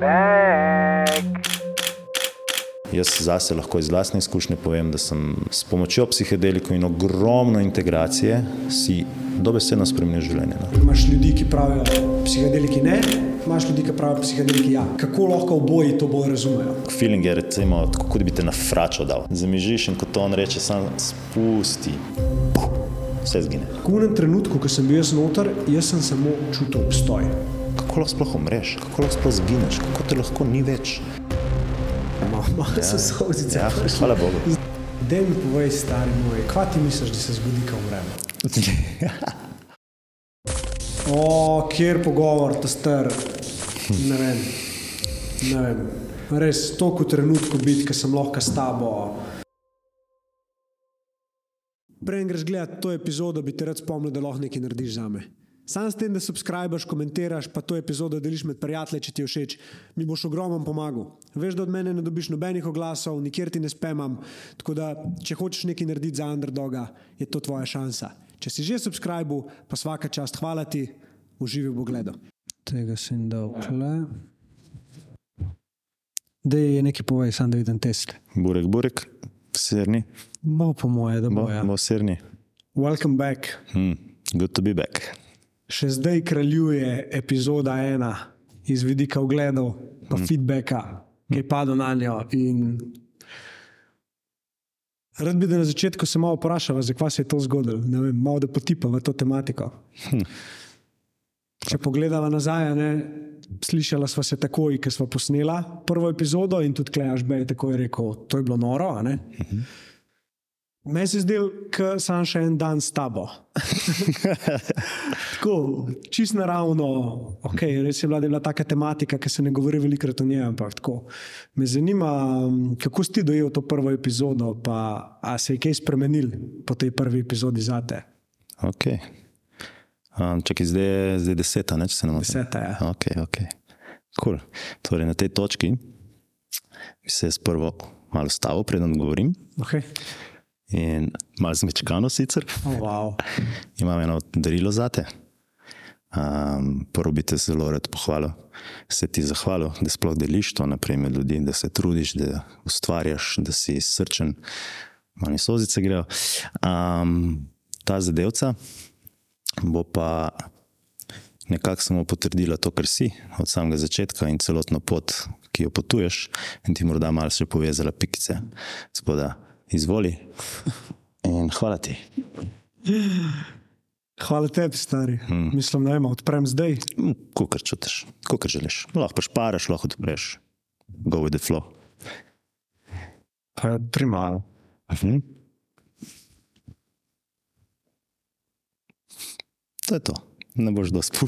back. Jaz zase lahko iz vlastne izkušnje povem, da sem s pomočjo psihedelikov in ogromno integracije si dobesedno spremenil življenje. No. Imaš ljudi, ki pravijo, psihedeliki ne, imaš ljudi, ki pravijo, psihedeliki ja. Kako lahko oboji to bolj razumejo? Feeling je, recimo, tako kot bi te na fračo dal. Zamižiš in kot on reče, sam spusti. Vse zgine. V enem trenutku, ko sem bil jaz noter, jaz sem samo čutil obstoj. Kako lahko sploh umreš, kako lahko sploh zgineš, kako te lahko ni več. Malo so solzice. Ja, hvala Bogu. Dej mi povej, stari moj, kva ti misliš, da se zgodi, ko umremo? O, kjer pogovor, ta star. Ne vem. Ne vem. Res toliko trenutkov biti, ki sem lahko s tabo. Prej greš gledati to epizodo, bi te rad spomnil, da lahko nekaj narediš za me. Sam s tem, da subskrbiš, komentiraš, pa to epizodo deliš med prijatelji, če ti je všeč, mi boš ogromno pomagal. Veš, da od mene ne dobiš nobenih oglasov, nikjer ti ne spemam. Tako da, če hočeš nekaj narediti za underdoga, je to tvoja šansa. Če si že subskrbil, pa vsaka čast, hvala ti, uživi v pogledu. Tega sem dal tle. Da je nekaj povej, sam da vidim test. Burek, burek, srni. Bo po moje, da Bo. Ja. bo srni. Welcome back. Hmm. Good to be back. Še zdaj kraljuje epizoda ena iz vidika ogledov, pa mm. feedbacka, ki je padel na njo. In... Rad bi, da na začetku se malo vprašava, zakaj se je to zgodilo. Vem, malo da potipava to tematiko. Hm. Če pogledava nazaj, ne, slišala sva se takoj, ko sva posnela prvo epizodo in tudi Klejaš B je takoj rekel, to je bilo noro. a ne. Meni se je zdelo, da sem še en dan s tabo. tako, čist naravno, okay, res je bila, je bila taka tematika, ki se ne govori velikokrat o njej. Ampak tako. Me zanima, kako si dojel to prvo epizodo, pa a se je kaj spremenil po tej prvi epizodi za te? Ok. Um, čakaj, zdaj je zdaj deseta, ne, če se ne motim. Deseta je. Ok, ok. Cool. Torej, na tej točki bi se jaz prvo malo stavil, preden govorim. Okay. In malo zmečkano sicer. Oh, wow. Imam eno darilo za te. Um, prvo bi te zelo rad pohvalil, se ti zahvalil, da sploh deliš to naprej med ljudi, da se trudiš, da ustvarjaš, da si srčen, mi sozice grejo. Um, ta zadevca bo pa nekako samo potrdila to, kar si od samega začetka in celotno pot, ki jo potuješ, in ti morda malo še povezala pikice. Tako da izvoli in hvala ti. Hvala tebi, stari. Hmm. Mislim, da ima odprem zdaj. Kukar čutiš, kukar želiš. Lahko pa šparaš, lahko odpreš. Go with the flow. Pa primalo. Mhm. To je to. Ne boš dosti po,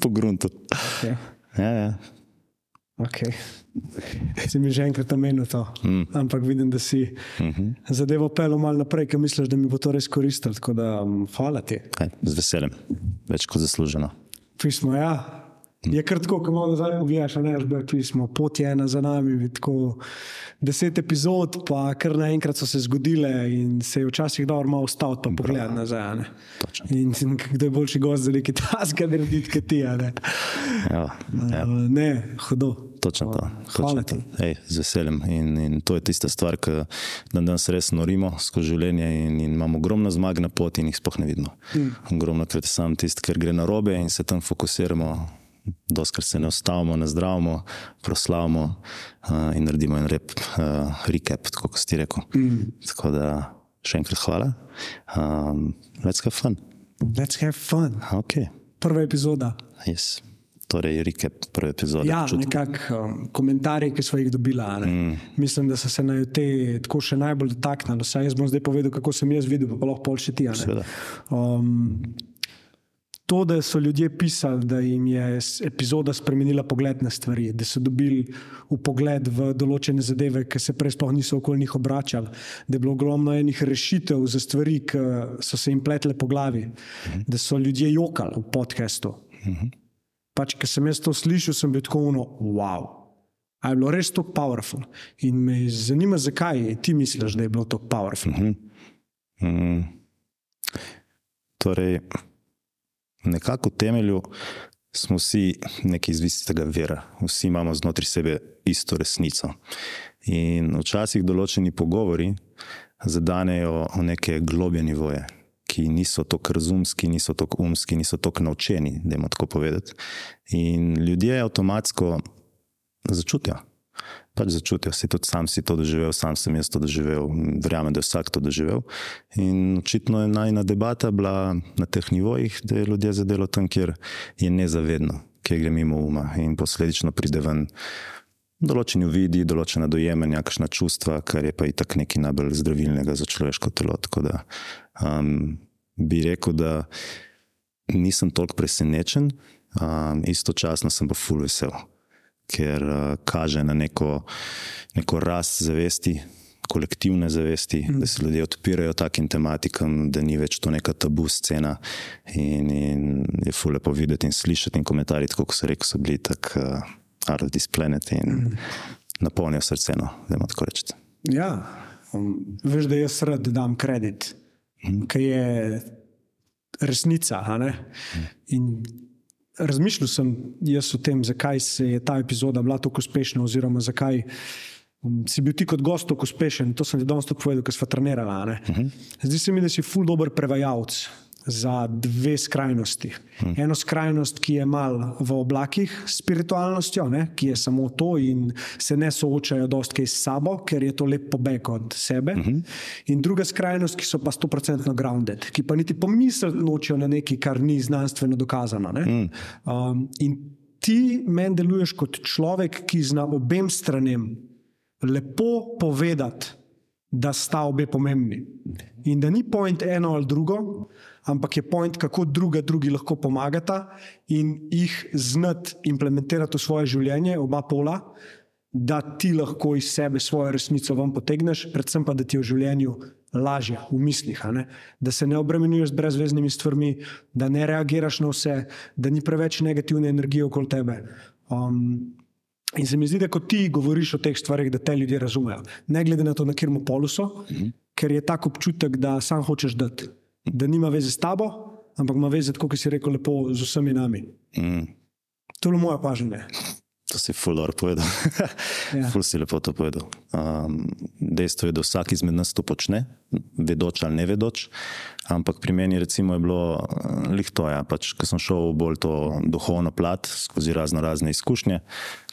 po gruntu. Okay. Ja, ja. Okay. Si mi že enkrat omenil to, mm. ampak vidim, da si mm -hmm. zadevo pelil malo naprej, ker misliš, da mi bo to res koristilo. Tako da, um, hvala ti. Kaj, z veseljem, več kot zasluženo. Pismo, ja. Je kar tako, ko malo nazaj pogledaš, ne veš, pismo, pot je ena za nami. Tako, deset epizod, pa kar naenkrat so se zgodile in se je včasih dobro malo ustaviti, pa pogledati nazaj. ne. Točno. In kdo je boljši gost za neki task, da narediti, kot ti. a Ne, Ja, ja. Ne hudo. Točno to. Hvala ti. Ej, z veseljem. In, in to je tista stvar, ki dan danes res norimo skozi življenje in, in imamo ogromno zmag na poti in jih sploh ne vidimo. Mm. Ogromno krat je sam tisti, ker gre na robe in se tam fokusiramo. Doskrat se ne ustavimo, ne zdravimo, proslavimo uh, in naredimo en rep, uh, recap, tako kot si rekel. Mm. Tako da še enkrat hvala. Um, let's have fun. Let's have fun. Ok, Prva epizoda. yes. Torej, recap prve epizode. Ja, nekako um, komentarji, ki smo jih dobili. Mm. Mislim, da so se na te tako še najbolj dotaknili. Jaz bom zdaj povedal, kako sem jaz videl, pa lahko pol še ti. Um, to, da so ljudje pisali, da jim je epizoda spremenila pogled na stvari, da so dobili v pogled v določene zadeve, ki se prej sploh niso okoli njih obračali, da je bilo ogromno enih rešitev za stvari, ki so se jim pletle po glavi, da so ljudje jokali v podkastu. Pač, ko sem jaz to slišal, sem bil tako uno, wow. A je bilo res tako powerful. In me zanima, zakaj ti misliš, da je bilo tako powerful. Mm. Torej, nekako temelju smo vsi neki iz istega vera, vsi imamo znotraj sebe isto resnico. In včasih določeni pogovori zadanejo v neke globje nivoje, ki niso tako razumski, niso tako umski, niso tako naučeni, da jim tako povedati. In ljudje avtomatsko začutijo. Pač začutijo, si tudi sam si to doživel, sam sem jaz to doživel, verjamem, da je vsak to doživel. In očitno je najna debata bila na teh nivojih, da je ljudje zadelo tam, kjer je nezavedno, kjer gre mimo uma in posledično pride ven določeni vidi, določena dojemanja, kakšna čustva, kar je pa i tak nekaj najbolj zdravilnega za človeško telo. Tako da um, bi rekel, da nisem toliko presenečen, um, istočasno sem pa full vesel ker uh, kaže na neko, neko rast zavesti, kolektivne zavesti, mm. da se ljudje odpirajo takim tematikam, da ni več to neka tabu scena. In, in je fulepo videti in slišati in komentarji, kot so rekli, so bili tako uh, out of this planet in mm. napolnijo srce, no, da ima tako reči. Ja, um, veš, da jaz rad dam kredit, mm. ker je resnica. Mm razmišljal sem jaz o tem, zakaj se je ta epizoda bila tako uspešna, oziroma zakaj um, si bil ti kot gost tako uspešen. To sem ti danes povedal, ker smo trenirali. Uh mhm. -huh. Zdi se mi, da si ful dobr prevajalec za dve skrajnosti. Hmm. Eno skrajnost, ki je mal v oblakih s spiritualnostjo, ne, ki je samo to in se ne soočajo dosti s sabo, ker je to lep pobeg od sebe. Hmm. In druga skrajnost, ki so pa 100% grounded, ki pa niti pomisel nočijo na nekaj, kar ni znanstveno dokazano. Hmm. Um, in ti meni deluješ kot človek, ki zna obem stranem lepo povedati, da sta obe pomembni. In da ni point eno ali drugo, ampak je point, kako druga drugi lahko pomagata in jih znati implementirati v svoje življenje, oba pola, da ti lahko iz sebe svojo resnico vam potegneš, predvsem pa, da ti je v življenju lažje, v mislih, da se ne obremenjuješ z brezveznimi stvarmi, da ne reagiraš na vse, da ni preveč negativne energije okoli tebe. Um, In se mi zdi, da ko ti govoriš o teh stvarih, da te ljudje razumejo, ne glede na to, na kjer poluso, mm -hmm. ker je tako občutek, da sam hočeš dati da nima veze s tabo, ampak ima veze, kot si rekel, lepo z vsemi nami. Mm. To je moje paženje. To si fulor povedal. ja. Ful si lepo to povedal. Um, dejstvo je, da vsak izmed nas to počne, vedoč ali ne vedoč. Ampak pri meni recimo, je bilo uh, lihto, ja, pač, ko sem šel bolj to duhovno plat, skozi razno razne izkušnje,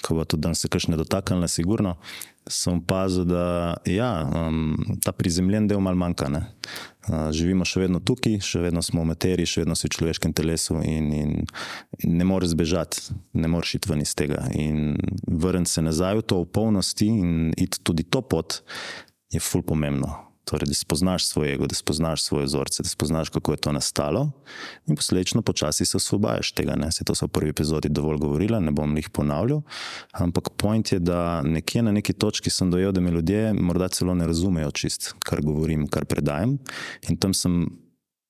ko bo tudi danes se kakšne dotaknile, sigurno sem opazil, da ja, um, ta prizemljen del malo manjka. Ne? Uh, živimo še vedno tukaj, še vedno smo v materiji, še vedno smo v človeškem telesu in, in, in ne moreš zbežati, ne moreš iti ven iz tega. In vrniti se nazaj v to v polnosti in iti tudi to pot je ful pomembno. Torej, da spoznaš svoj ego, da spoznaš svoje vzorce, da spoznaš, kako je to nastalo, in posledično počasi se osvobajaš tega. Ne? Se to so v prvi epizodi dovolj govorila, ne bom jih ponavljal. Ampak point je, da nekje na neki točki sem dojel, da me ljudje morda celo ne razumejo čist, kar govorim, kar predajam. In tam sem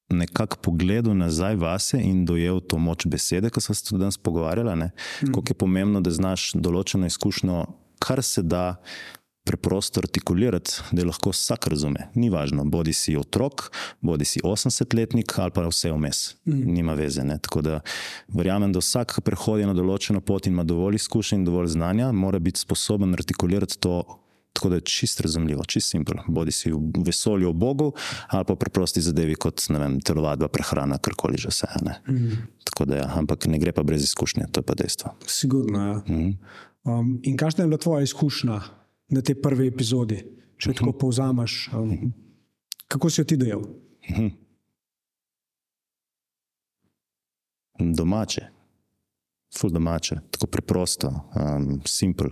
nekako pogledal nazaj vase in dojel to moč besede, ko sem se tudi danes pogovarjala. Mm. Kako je pomembno, da znaš določeno izkušnjo, kar se da preprosto artikulirati, da je lahko vsak razume. Ni važno, bodi si otrok, bodi si 80-letnik ali pa vse vmes. Mm. Nima veze. Ne? Tako da verjamem, da vsak, prehodi na določeno pot in ima dovolj izkušenj in dovolj znanja, mora biti sposoben artikulirati to. Tako da je čist razumljivo, čist simpel. Bodi si v vesolju, v Bogu, ali pa preprosti zadevi, kot vem, telovadba, prehrana, karkoli že vse. Mm. Tako da, ja, ampak ne gre pa brez izkušnje, to je pa dejstvo. Sigurno. Ja. Mm. Um, in kakšna je bila tvoja izkušnja na tej prvi epizodi, če uh -huh. tako mhm. povzameš. Um, kako si jo ti dojel? Uh mhm. -huh. Domače, ful domače, tako preprosto, um, simpel.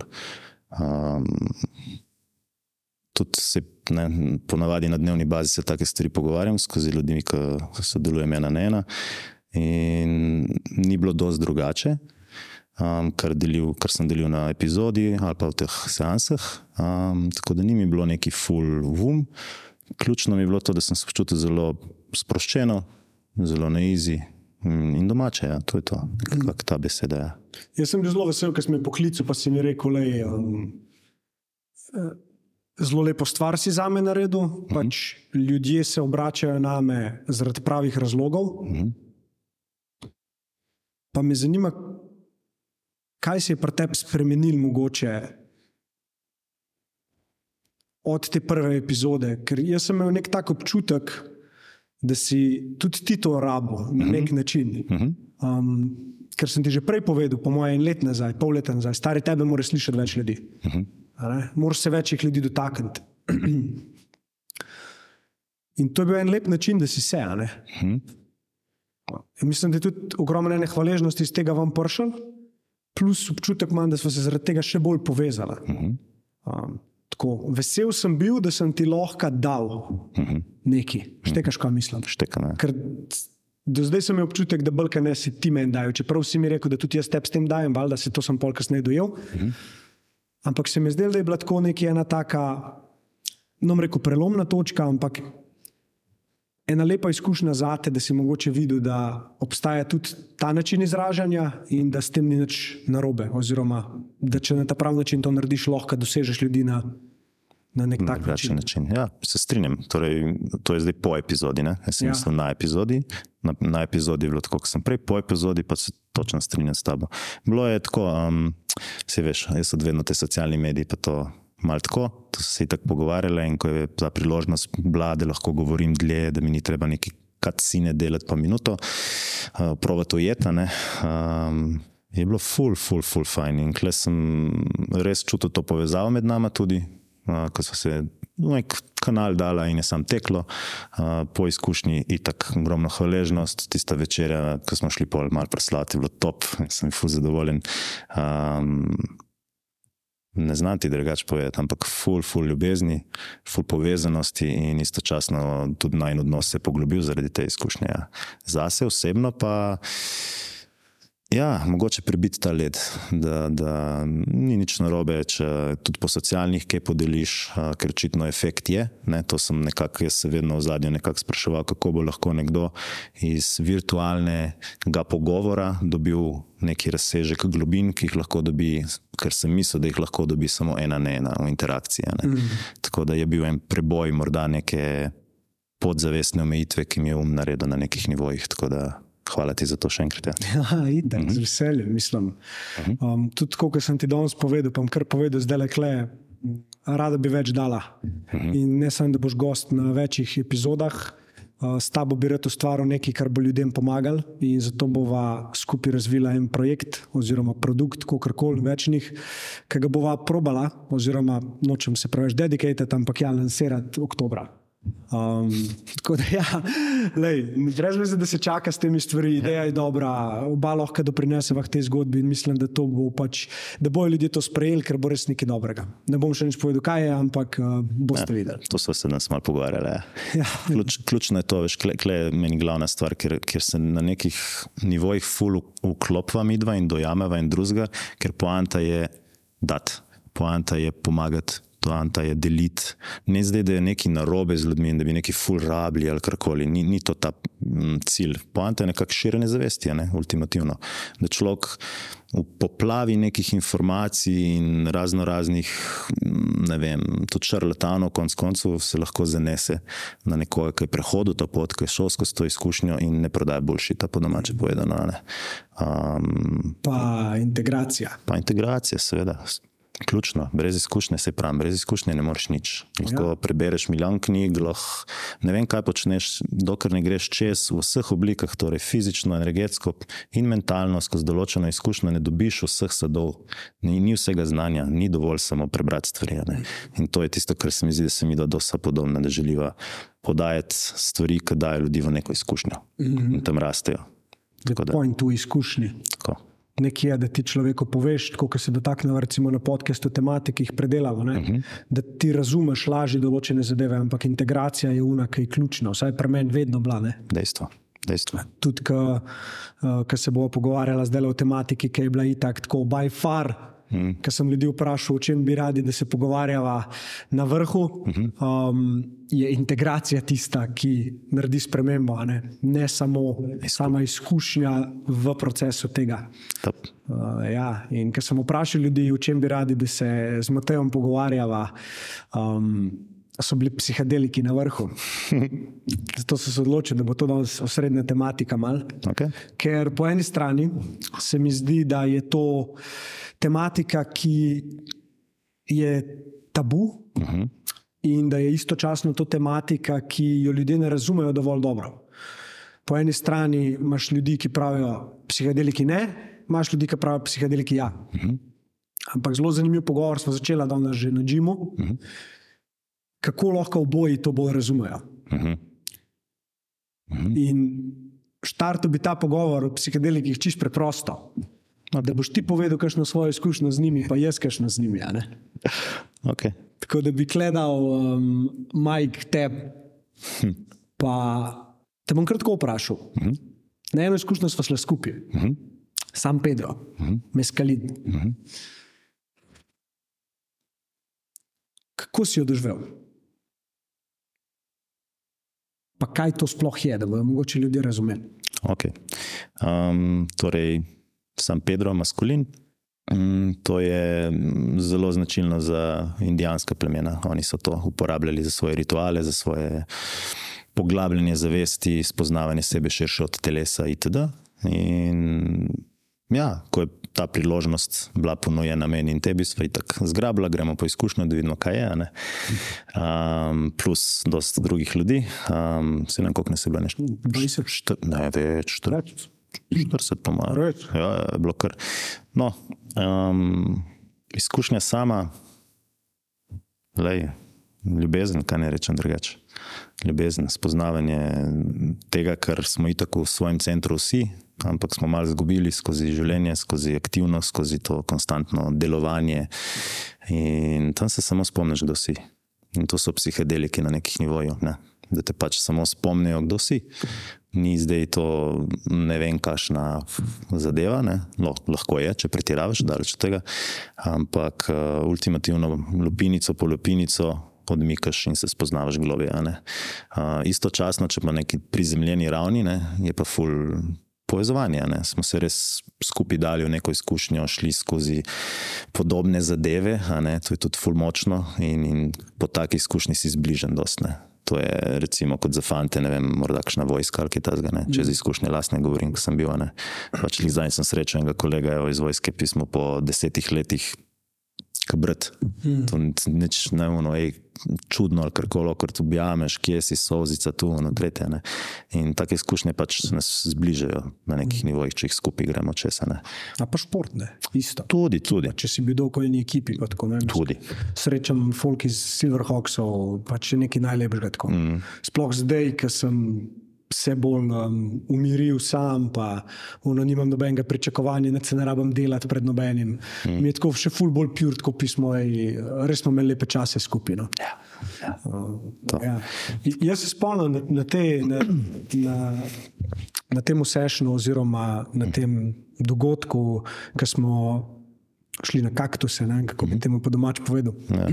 Um, tudi se ne, ponavadi na dnevni bazi se take stvari pogovarjam skozi ljudi, ki sodelujem ena na ena. In ni bilo dosti drugače um, kar, delil, kar sem delil na epizodi ali pa v teh seansah. Um, tako da ni mi bilo neki full vum. Ključno mi je bilo to, da sem se počutil zelo sproščeno, zelo na easy. In domače, ja, to je to, kako ta beseda je. Ja. Jaz sem bil zelo vesel, ker si me poklical, pa si mi rekel, da je um, zelo lepo stvar si za me naredil. Uh -huh. pač ljudje se obračajo na me zaradi pravih razlogov. Uh -huh. Pa me zanima, kaj se je pri tebi spremenil mogoče od te prve epizode. Ker jaz sem imel nek tak občutek, da si tudi ti to rabo na nek Mhm. način. Um, ker sem ti že prej povedal, po mojem, en let nazaj, pol leta nazaj, stari tebe mora slišati več ljudi. A ne? Moraš se večjih ljudi dotakniti. In to je bil en lep način, da si se. a ne? Ja, mislim, da je tudi ogromno ene hvaležnosti iz tega vam pršel, plus občutek imam, da smo se zaradi tega še bolj povezali. Um, tako, vesel sem bil, da sem ti lahko dal nekaj. Štekaš, kaj mislim. Šteka, ne? Ker do zdaj sem imel občutek, da bolj ne si ti meni dajo. Čeprav si mi rekel, da tudi jaz tebi s tem dajem, valjda se to sem pol kasneje dojel. Ampak se mi je zdelo, da je bila tako neka ena taka, no, rekel prelomna točka, ampak ena lepa izkušnja za te, da si mogoče videl, da obstaja tudi ta način izražanja in da s tem ni nič narobe. Oziroma, da če na ta pravi način to narediš, lahko dosežeš ljudi na, na nek Na tak način. način. Ja, se strinjam. Torej, to je zdaj po epizodi. Ne? Jaz sem Ja. ja. mislil na epizodi. Na, na epizodi je bilo tako, kot sem prej, po epizodi pa se točno strinjam s tabo. Bilo je tako, um, se veš, jaz sem vedno te socialni mediji, pa to malo tako. To so se tako pogovarjali in ko je za priložnost bila, da lahko govorim dlje, da mi ni treba neki kacine delati pa minuto, uh, provat ujeta. Um, je bilo ful, ful, ful fajn in kle sem res čutil to povezavo med nami tudi, uh, ko so se v nek kanal dala in je sam teklo, uh, po izkušnji itak ogromno hvaležnost, tista večerja, ko smo šli pol mal preslati, bilo top, sem ful zadovoljen. Um, Ne znam ti drugače povedati, ampak ful, ful ljubezni, ful povezanosti in istočasno tudi naj odnos se je poglobil zaradi te izkušnje. Ja. Zase osebno pa. Ja, mogoče prebiti ta led, da, da ni nič narobe, če tudi po socialnih kaj podeliš, ker očitno efekt je. Ne, to sem nekako, jaz se vedno v zadnjem nekako spraševal, kako bo lahko nekdo iz virtualnega pogovora dobil neki razsežek globin, ki jih lahko dobi, ker sem mislil, da jih lahko dobi samo ena na ena v interakciji. Ne. Mm. Tako da je bil en preboj, morda neke podzavestne omejitve, ki mi je um naredil na nekih nivojih. Tako da Hvala ti za to še enkrat. Ja. Ja, itak, uh -huh. z veseljem, mislim. Um, tudi, kot sem ti danes povedal, pa bom kar povedal, zdaj le kle, rada bi več dala. Uh -huh. In ne samo, da boš gost na večjih epizodah, uh, s tabo bi rad ustvaril nekaj, kar bo ljudem pomagal, in zato bova skupaj razvila en projekt oziroma produkt, kakorkoli večnih, ki ga bova probala, oziroma nočem se preveč dedicated, ampak ja, lansirati oktobra. Um, tako da, ja, lej, brez veze, da se čaka s temi stvarmi, ideja je dobra, oba lahko doprineseva k tej zgodbi in mislim, da, bo pač, da bojo ljudje to sprejeli, ker bo res nekaj dobrega. Ne bom še nič povedal, kaj je, ampak uh, boste ja, videli. To so se nas malo pogovarjali. Ja. Ja. Ključ, ključno je to, veš, kle, kle je meni glavna stvar, ker, ker se na nekih nivojih ful vklopva midva in dojameva in drugega, ker poanta je dati, poanta je pomagati. Poanta je deliti. Ne zdaj, da je nekaj narobe z ljudmi, da bi neki ful rabili ali karkoli. Ni, ni to ta m, cilj. Poanta je nekako širjenje zavesti, ne? ultimativno. Da človek v poplavi nekih informacij in razno raznih, ne vem, tudi šarlatanov, konc koncev se lahko zanese na nekoga, ki je prehodil ta pot, ki je šel skozi to izkušnjo in ne prodaja boljši, ta po domače povedano. Um, pa integracija. Pa integracija, seveda. Ključno, brez izkušnje se pravi, brez izkušnje ne moreš nič. Lahko ja. prebereš milijon knjig, lahko ne vem, kaj počneš, dokler ne greš čez v vseh oblikah, torej fizično, energetsko in mentalno, skozi določeno izkušnjo, ne dobiš vseh sadov, ni, ni vsega znanja, ni dovolj samo prebrati stvari. Ne? In to je tisto, kar se mi zdi, da se mi da dosta podobno, da želiva podajati stvari, ki dajo ljudi v neko izkušnjo mm -hmm. in tam rastejo. Point v izkušnji. Tako nekje, da ti človeku poveš, kot se dotaknemo recimo na podkastu tematik, ki jih predelamo, uh -huh. da ti razumeš lažje določene zadeve, ampak integracija je una, ki je ključna, vsaj pri meni vedno bila. Ne? Dejstvo. Dejstvo. Tudi, ko uh, se bomo pogovarjali zdaj o tematiki, ki je bila itak tako by far. Hmm. Ker sem ljudi vprašal, o čem bi radi, da se pogovarjava na vrhu, um, je integracija tista, ki naredi spremembo, ne, ne samo sama izkušnja v procesu tega. Uh, ja. In ker sem vprašal ljudi, o čem bi radi, da se z Matejem pogovarjava, um, so bili psihedeliki na vrhu. Zato so se odločili, da bo to danes osrednja tematika. Mal. Okay. Ker po eni strani se mi zdi, da je to tematika, ki je tabu uh -huh. in da je istočasno to tematika, ki jo ljudje ne razumejo dovolj dobro. Po eni strani imaš ljudi, ki pravijo, psihedeliki ne, imaš ljudi, ki pravijo, psihedeliki ja. Uh -huh. Ampak zelo zanimiv pogovor smo začeli danes že na Džimu. Uh -huh kako lahko oboji to bolj razumejo. Uh -huh. Uh -huh. In štartu bi ta pogovor o psihedelikih čist preprosto. Da boš ti povedal, kakšno svojo izkušnjo z njimi, pa jaz, kakšno z njimi. Okay. Tako da bi gledal, um, Mike, te. Hm. Pa te bom kratko vprašal. Uh -huh. Na eno izkušnjo smo šli skupaj, uh -huh. sam Pedro, uh -huh. meskalin. Uh -huh. Kako si jo doživel? Pa kaj to sploh je, da bodo mogoče ljudje razumeli. Okay. Um, torej, sem Pedro Maskulin. Um, to je zelo značilno za indijanska plemena. Oni so to uporabljali za svoje rituale, za svoje poglabljanje zavesti, spoznavanje sebe širše od telesa itd. In ja, ko je ta priložnost bila ponujena meni in tebi, sva jih tako zgrabila, gremo po izkušnjo, da vidimo, kaj je. Um, plus, dosta drugih ljudi, um, se nam koliko ne se bilo nešto. 20, ne več, 40, 40 po mojem. Ja, je bilo kar. No, um, izkušnja sama, lej, ljubezen, kaj ne rečem drugače. Ljubezen, spoznavanje tega, kar smo itak v svojem centru vsi, ampak smo malo izgubili skozi življenje, skozi aktivnost, skozi to konstantno delovanje. In tam se samo spomniš, kdo si. In to so psihedeliki na nekih nivojih, ne? da te pač samo spomnijo, kdo si. Ni zdaj to ne vem, kašna zadeva, lahko je, če pretiravaš, daleč od tega. Ampak uh, ultimativno, lupinico po lupinico. Odmikaš in se spoznavaš globje. Uh, istočasno, če pa na neki prizemljeni ravni, ne, je pa ful povezovanje. Ne? Smo se res skupaj dali v neko izkušnjo, šli skozi podobne zadeve, to je tudi fulmočno in, in po taki izkušnji si zbližen. Dostne. To je recimo kot za fante, ne vem, morda kakšna vojska ali kaj takega. Če z izkušnje lastne govorim, ko sem bil. Pač zdaj sem srečen enega kolega iz vojske, pismo po desetih letih, kabrt. Hmm. To ni nič neuno, ej, čudno, ali kar koli, ker tu objameš, kje si sozica, tu in tretje. Ne? In take izkušnje pač nas zbližajo na nekih nivojih, če jih skupaj gremo čez. A pa športne, isto. Tudi, tudi. Pa, če si bil dolgo v eni ekipi, pa tako ne. Tudi. Srečam folk iz Silverhawksov, pač je nekaj najlepšega. Mm. Sploh zdaj, ker sem vse bolj um, umiril sam, pa ono, nimam nobenega pričakovanja, da se ne rabim delati pred nobenim. Mm. Mi je tako še ful bolj pjur, kot pismo, res smo imeli lepe čase skupaj. No. Ja. Ja. Uh, ja. Jaz se spomnim na, na, te, na, na, na tem sešnu, oziroma na tem dogodku, ki smo šli na kaktuse, ne, kako bi temu po domač povedal. Ja.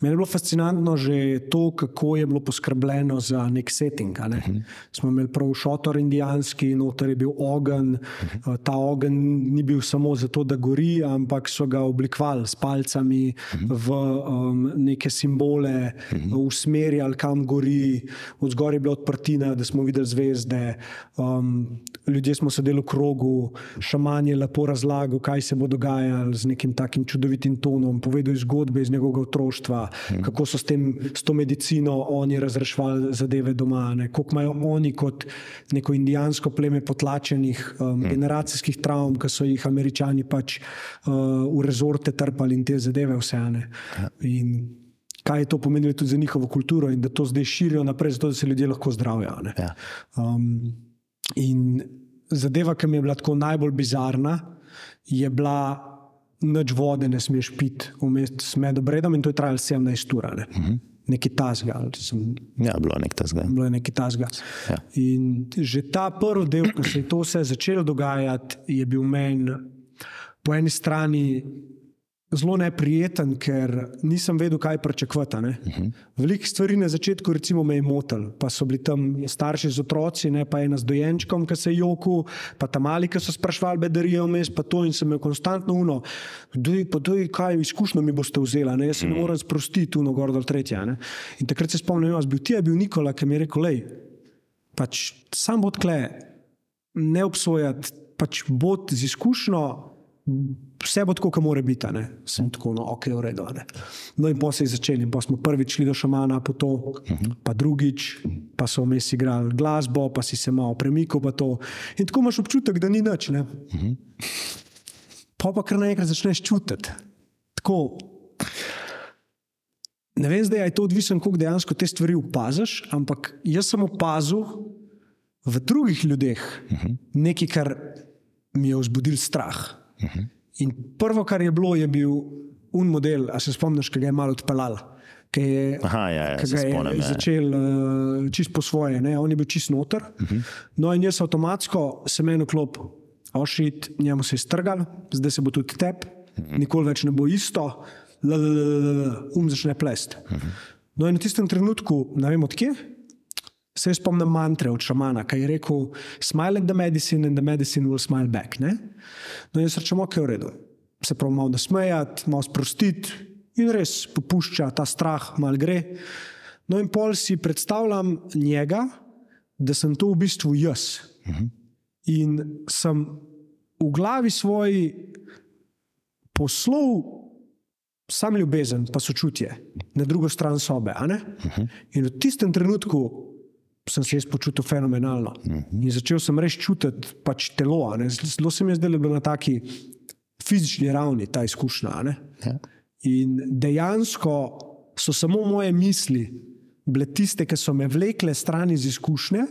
Meni je bilo fascinantno že to, kako je bilo poskrbljeno za nek setting. Ne? Uh -huh. Smo imeli prav šotor indijanski, noter je bil ogenj. Uh -huh. Ta ogenj ni bil samo zato, da gori, ampak so ga oblikovali s palcami uh -huh. v um, neke simbole, uh -huh. usmerjali kam gori, od zgoraj je bila odprtina, da smo videli zvezde. Um, ljudje smo sedeli v krogu, šaman je lepo razlagal, kaj se bo dogajalo z nekim takim čudovitim tonom, povedal zgodbe iz njegovega otroštva, hmm. kako so s, tem, s to medicino oni razrešvali zadeve doma, ne? koliko imajo oni kot neko indijansko pleme potlačenih um, hmm. generacijskih travm, ki so jih američani pač uh, v rezorte trpali in te zadeve vse. Ja. Kaj je to pomenilo tudi za njihovo kulturo, in da to zdaj širijo naprej, zato da se ljudje lahko zdravijo. Ja. Um, In zadeva, ki mi je bila tako najbolj bizarna, je bila, noč vode ne smeš piti, vmes med obredom in to je trajalo 17 ur. Ne? Uh -huh. Nekaj tasga. Sem... Ja, bilo je nekaj tasga. Bilo je nekaj tasga. Ja. In že ta prvi del, ko se je to vse začelo dogajati, je bil meni po eni strani zelo neprijeten, ker nisem vedel, kaj pričakovati. Uh -huh. Veliko stvari na začetku recimo, me je motil, pa so bili tam starši z otroci, ne pa ena z dojenčkom, ki se je joku, pa tam mali, ki so sprašvali, bedarijo vmes, pa to in sem imel konstantno uno. Pa to je, kaj izkušnjo mi boste vzeli, ne? jaz se ne morem sprostiti, uno gor dol tretja. Ne? In takrat se spomnim, jaz bil ti, je bil Nikola, ki mi je rekel, lej, pač sam bod kle, ne obsojati, pač bod z izkušnjo vse bo tako, kot mora biti. Ne? Sem tako, no, ok, v redu. Ne? No, in potem se je začel, in potem smo prvič šli do šamana, po to, pa drugič, pa so vmes igrali glasbo, pa si se malo premikal. In tako imaš občutek, da ni nič. Ne? Pa pa kar naenkrat začneš čutiti. Tako, ne vem, zdaj je to odvisno, kako dejansko te stvari opaziš, ampak jaz sem opazil v drugih ljudeh nekaj, kar mi je vzbudil strah. In prvo, kar je bilo, je bil un model, a se spomniš, ki ga je malo odpeljal. Ki je, Aha, ja, ja, ki ga je spomnim, ja. začel uh, čist po svoje, ne? on je bil čist noter. Uh -huh. No, in jaz avtomatsko sem eno klop, ošit, njemu se je strgal, zdaj se bo tudi tep, uh -huh. nikoli več ne bo isto, lalalala, um začne plest. Uh -huh. No, in v tistem trenutku, ne vem odkje, se spomnim mantre od šamana, ki je rekel: Smile at the medicine and the medicine will smile back. Ne? No, jaz rečem, ok, v redu. Se pravi, malo nasmejati, malo sprostiti in res popušča ta strah, mal gre. No, in pol si predstavljam njega, da sem to v bistvu jaz. Uh -huh. In sem v glavi svoj poslov sam ljubezen, pa sočutje na drugo stran sobe. Uh -huh. In v tistem trenutku sem se jaz počutil fenomenalno. In začel sem res čutiti pač telo. ne. Zelo se mi je zdelo, da je na taki fizični ravni ta izkušnja. ne. Ja. In dejansko so samo moje misli bile tiste, ki so me vlekle stran iz izkušnje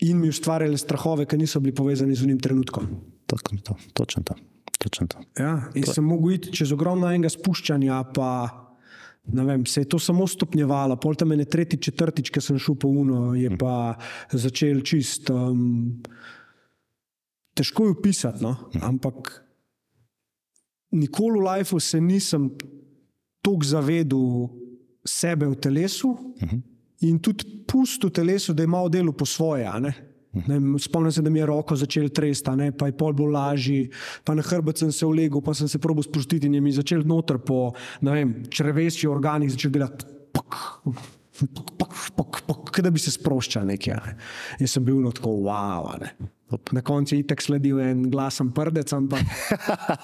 in mi ustvarjale strahove, ki niso bili povezani z unim trenutkom. Tako, to, točno to. Točno to. Ja, in sem mogel iti čez ogromno enega spuščanja, pa vem, se je to samo stopnjevalo. Pol tam je tretji, četrtič, ki sem šel po uno, je pa začel čist. Um, težko je opisati, no? ampak nikoli v lifeu se nisem tako zavedel sebe v telesu in tudi pusto v telesu, da je malo delo po svoje. Spomnim se, da mi je roko začel tresti, pa je pol bolj lažji, pa na hrbet sem se ulegel, pa sem se probil sprostiti in je mi začel noter po črvesju organih začel delati. Pok, pok, pok, pok, pok, da bi se sproščal nekaj. Ne. Jaz sem bil no tako wow. Na koncu je itek sledil en glasen prdec, ampak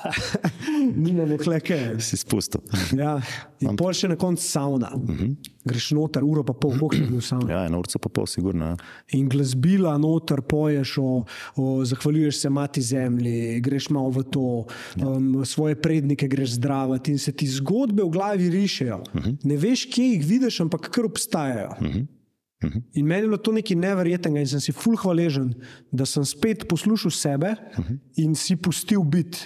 ni na nekleke. Si spustil. Ja, in pol še na koncu sauna. Uh -huh. Greš noter, uro pa pol, je bil sauna. Ja, eno urco pa pol, sigurno. ja. In glasbila noter poješ, o, o, zahvaljuješ se mati zemlji, greš malo v to, um, svoje prednike greš zdraviti in se ti zgodbe v glavi rišejo. Uh -huh. Ne veš, kje jih vidiš, ampak kar obstajajo. Uh -huh. Uh -huh. In meni je bilo to nekaj neverjetnega, in sem si fulh hvaležen, da sem spet poslušal sebe uh -huh. in si pustil biti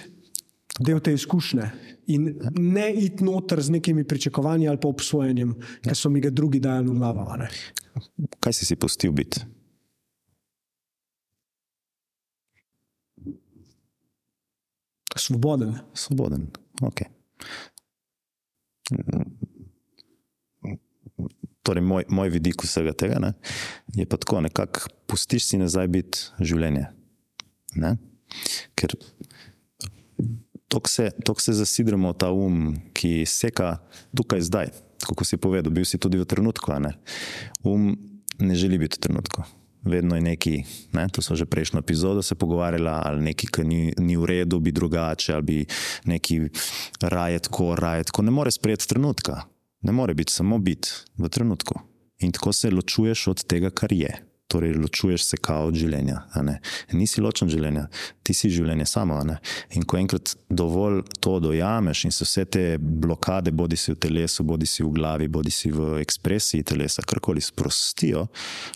del te izkušnje. In ne iti noter z nekimi pričakovanji ali pa obsojanjem, ki so mi ga drugi dajali v glavo. Kaj si si pustil biti? Svoboden. Svoboden. Okay. Torej, moj, moj vidik vsega tega ne, je pa tako, nekako pustiš si nazaj biti življenje. Ne? Ker tako se, tok se zasidremo v ta um, ki seka tukaj zdaj. Kot si povedal, bil si tudi v trenutku. Ne? Um ne želi biti v trenutku. Vedno je neki, ne, to smo že prejšnjo epizodo se pogovarjali, ali nekaj, ki ni, ni v redu, bi drugače, ali bi neki raje tako, raje tako. Ne more sprejeti trenutka, ne more biti samo biti v trenutku. In tako se ločuješ od tega, kar je. Torej, ločuješ se kao od življenja. Nisi ločen življenja, ti si življenje samo. In ko enkrat dovolj to dojameš in se vse te blokade, bodi si v telesu, bodi si v glavi, bodi si v ekspresiji telesa, karkoli sprostijo,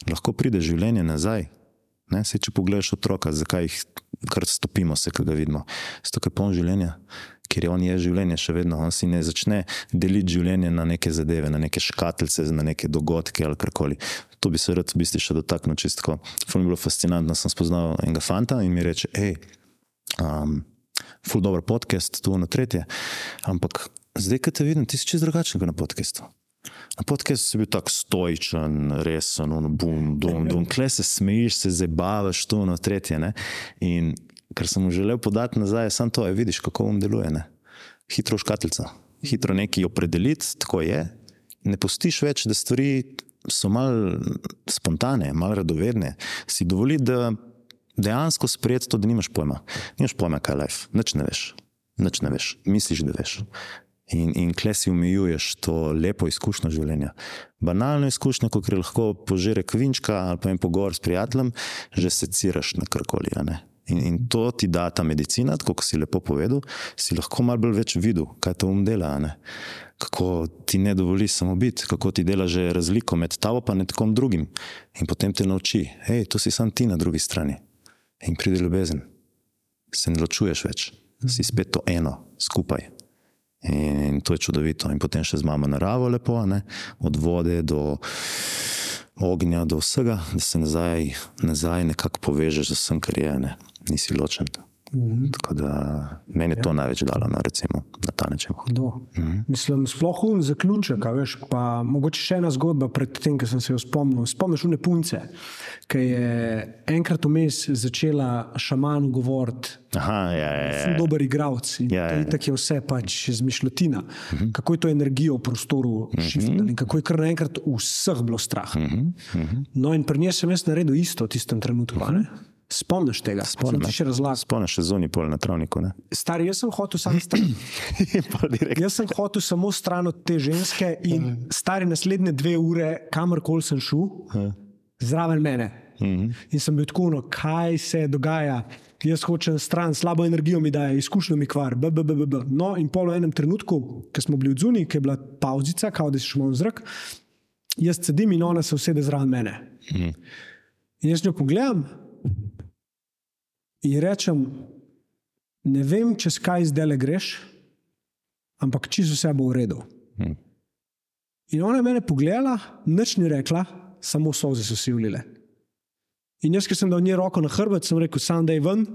lahko pride življenje nazaj. Ne, sej, če pogledaš otroka, zakaj jih kar stopimo, se ga vidimo. Zato, je poln življenja, ker on je življenje še vedno. On si ne začne deliti življenje na neke zadeve, na neke škatlice, na neke dogodke ali karkoli. To bi se rad v bistvu še dotaknil čistko. Ful mi je bilo fascinantno, sem spoznal enega fanta in mi reče, hej, um, full dobro podcast, tu na tretje. Ampak zdaj, ko te vidim, ti si čez drugačen kot na podkastu. Na podkastu si bil tako stoičen, resen, no, bum, dum, dum, kle se smejiš, se zabavaš, tu na tretje. Ne? In kar sem želel podati nazaj, je samo to, da vidiš, kako um deluje. Ne? Hitro škatlica, hitro nekaj opredeliti, tako je. Ne postiš več, da stvari so malo spontane, malo radovedne. Si dovoli, da dejansko sprejeti to, da nimaš pojma. Nimaš pojma, kaj je life, nič ne veš, nič ne veš, misliš, da veš. In, in kle si umijuješ to lepo izkušnjo življenja. Banalno izkušnjo, ko gre lahko požere kvinčka ali pa jim pogovor s prijateljem, že seciraš na karkoli. In, in to ti da ta medicina, tako kot si lepo povedal, si lahko malo bolj videl, kaj to um dela. Kako ti ne dovoli samo biti, kako ti dela že razliko med tabo in nekom drugim. In potem te nauči, hej, to si sam ti na drugi strani. In pride ljubezen, se ne ločuješ več, si spet to eno, skupaj. In to je čudovito. In potem še z mamo naravo lepo, ne? od vode do ognja, do vsega, da se nazaj, nazaj nekako povežeš z vsem, kar je, ne? nisi ločen. -hmm. da, meni je ja. to največ dalo, no, recimo, na ta način. -hmm. Mislim, sploh um zaključek, veš, pa mogoče še ena zgodba pred tem, ki sem se jo spomnil. Spomniš une punce, ki je enkrat vmes začela šamanu govoriti. Aha, ja, ja, ja. Dober igralec in ja, ja, ja. tako je vse pač zmišljotina. Mm -hmm. Kako je to energijo v prostoru mm -hmm. šifrati in kako je kar naenkrat vseh bilo strah. Mm -hmm. No, in pri njej sem jaz naredil isto v tistem trenutku. Mm -hmm. Spomniš tega? Spomniš še razlag? Spomniš še zunaj pol na travniku. Ne? Stari, jaz sem hotel samo stran. jaz sem hotel samo stran od te ženske in stari naslednje dve ure, kamorkoli sem šel, zraven mene. Mhm. In sem bil tako, no, kaj se dogaja. Jaz hočem stran, slabo energijo mi daje, izkušnjo mi kvar. B, b, b, b. No, in pol v enem trenutku, ko smo bili v zunaj, ki je bila pauzica, kao da si šel v zrak, jaz sedim in ona se usede zraven mene. Mhm. In jaz njo pogledam in rečem, ne vem, čez kaj zdaj le greš, ampak čisto vse bo v redu. Hmm. In ona je mene pogledala, nič ni rekla, samo soze so si ulile. In jaz, ki sem dal njej roko na hrbet, sem rekel: Sam da je ven,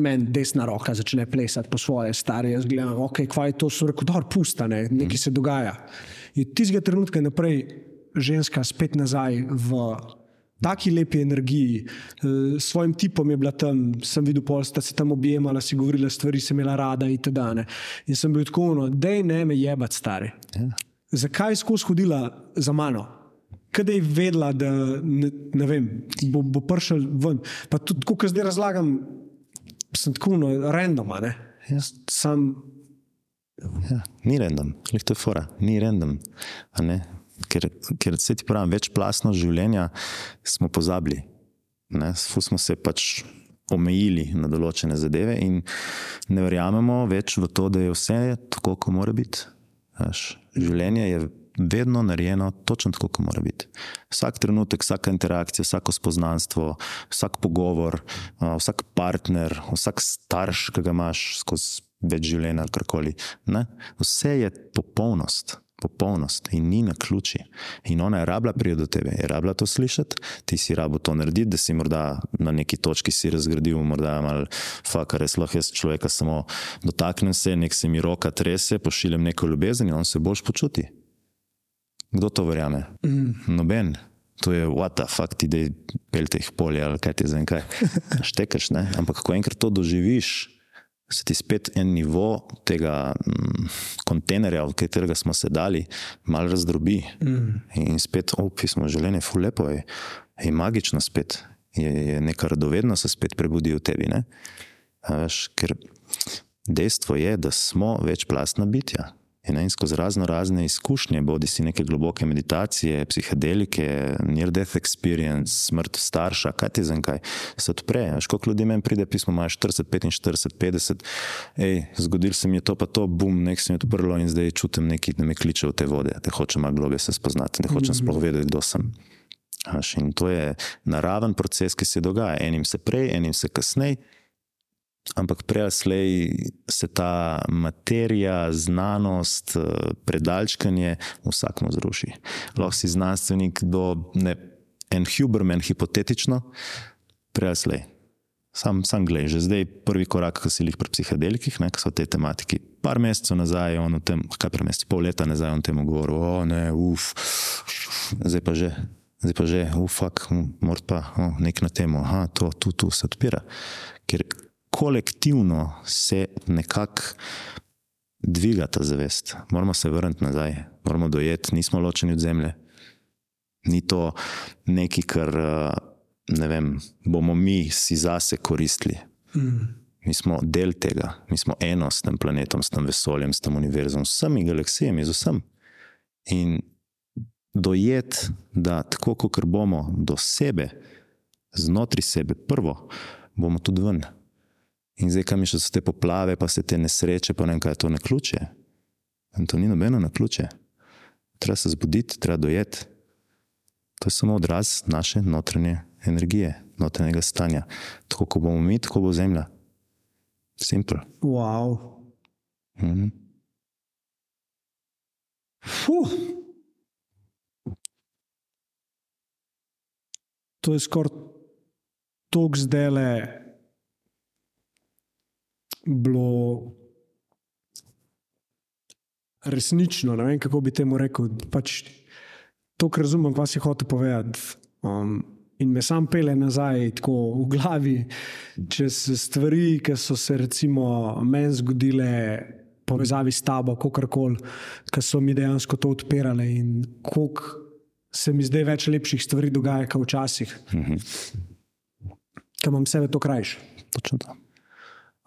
meni desna roka začne plesati po svoje, stare. Jaz gledam, ok, kva je to, so rekel, da pusta, ne, nekaj se dogaja. In tistega trenutka naprej ženska spet nazaj v taki lepi energiji, eh, s svojim tipom je bila tam, sem videl, da sta se tam objemala, si govorila stvari, sem imela rada in tako dalje. In sem bil tako, no, da ne me jebati, stari. Ja. Zakaj je skozi hodila za mano? Kaj je vedela, da ne, ne vem, bo, bo prišel ven. Pa tudi, ko zdaj razlagam, sem tako no, random. Jaz sem. Ja, ni random, lehto je fora, ni random ker, ker se ti pravi, večplastno življenje smo pozabili. Fu smo se pač omejili na določene zadeve in ne verjamemo več v to, da je vse tako, kot mora biti. Veš, življenje je vedno narejeno točno tako, kot mora biti. Vsak trenutek, vsaka interakcija, vsako spoznanstvo, vsak pogovor, vsak partner, vsak starš, ki ga imaš skozi več življenja, karkoli. Vse je popolnost popolnost in ni na ključi. In ona je rabila priti do tebe, je rabila to slišati, ti si rabo to narediti, da si morda na neki točki si razgradil, morda malo fakar, res lahko jaz človeka samo dotaknem se, nek se mi roka trese, pošiljem neko ljubezen in on se boš počuti. Kdo to verjame? Mm. Noben. To je what the fuck, ti dej pelte jih polje ali kaj ti zdaj kaj. Štekaš, ne? Ampak ko enkrat to doživiš, se ti spet en nivo tega mm, kontejnerja, v katerega smo se dali, malo razdrobi. Mm. In spet, opi smo želeni, fu lepo je, je magično spet, je, je neka radovednost se spet prebudi v tebi. Veš, ker dejstvo je, da smo večplastna bitja. In skozi razno razne izkušnje, bodi si neke globoke meditacije, psihedelike, near-death experience, smrt starša, kaj ti zdaj, se odpre. Veš, koliko ljudi meni pride, pismo imaš 40, 45, 50, hej, zgodil se mi je to, pa to, bum, nek se mi je odprlo in zdaj čutim nekaj, da me kliče v te vode, da hočem malo globe se spoznati, da hočem sploh mhm. vedeti, kdo sem. Veš, in to je naraven proces, ki se dogaja. Enim se prej, enim se kasneje. Ampak prej slej se ta materija, znanost, eh, predalčkanje vsakmo zruši. Lahko si znanstvenik do ne, en Huberman, hipotetično, prej slej. Sam, sam gled, že zdaj prvi korak, ki si jih pri psihedelikih, ne, ki so te tematiki. Par mesecev nazaj, on v tem, kaj pri mesecu, pol leta nazaj, on temu govoril, o ne, uf, zdaj pa že, zdaj pa že, ufak, mora pa o, nek na temo, aha, to, tu, tu se odpira. Ker kolektivno se nekako dviga ta zavest, moramo se vrniti nazaj, moramo dojeti, nismo ločeni od zemlje. Ni to nekaj, kar ne vem, bomo mi si zase koristili. Mm. Mi smo del tega, mi smo eno s tem planetom, s tem vesoljem, s tem univerzom, s vsemi galaksijami, z vsem. In dojet, da tako kot bomo do sebe, znotraj sebe, prvo, bomo tudi ven. In zdaj, kam še so te poplave, pa se te nesreče, pa ne vem, kaj je to na ključe. In to ni nobeno na ključe. Treba se zbuditi, treba dojeti. To je samo odraz naše notranje energije, notranjega stanja. Tako kot bomo mi, tako bo zemlja. Simpel. Wow. Mhm. To je skoraj tako zdaj le bilo resnično. Ne vem, kako bi temu rekel. Pač to, kar razumem, kaj si hotel povedati. Um, in me sam pele nazaj, tako v glavi, čez stvari, ki so se recimo meni zgodile. Povezavi s tabo, kako koli, ki so mi dejansko to odpirale, in koliko se mi zdaj več lepših stvari dogaja, kot včasih, mm -hmm. ki imam sebe to krajše. Točno to.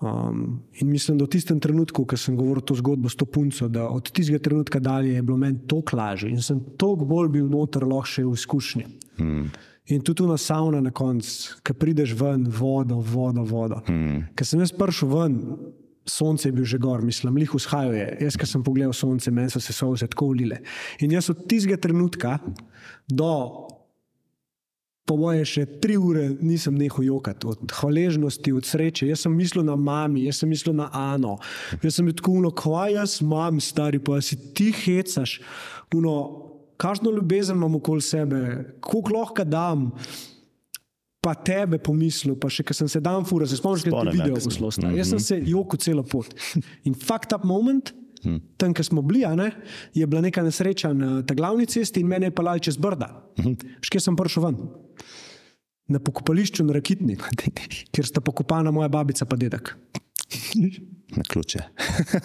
Um, in mislim, da v tistem trenutku, ko sem govoril to zgodbo s to punco, da od tistega trenutka dalje je bilo meni toliko lažje in sem toliko bolj bil noter, lahko še v izkušnji. Mm. In tudi na sauna na koncu, ki prideš ven, vodo, vodo, vodo. Mm. Ker sem jaz prišel ven, sonce je bil že gor, mislim, lih vzhajal je. Jaz, ki sem pogledal sonce, meni so se solze tako ulile. In jaz od tistega trenutka do po moje, še tri ure nisem nehal jokati, od hvaležnosti, od sreče. Jaz sem mislil na mami, jaz sem mislil na Ano. Jaz sem tako uno, kaj jaz imam, stari, pa si ti hecaš. Uno, Kakšno ljubezen imam okoli sebe, koliko lahko dam, pa tebe pomislil, pa še, ker sem se dan fura, se spomniš, da je video. Mm -hmm. Jaz sem se jokal celo pot. In fakt up moment, Hmm. Tam, kjer smo bili, ne, je bila neka nesreča na tej glavni cesti in mene je pelal čez brda. Hmm. Škje sem prišel ven? Na pokopališču na Rakitni, kjer sta pokopana moja babica in dedek. Na ključe.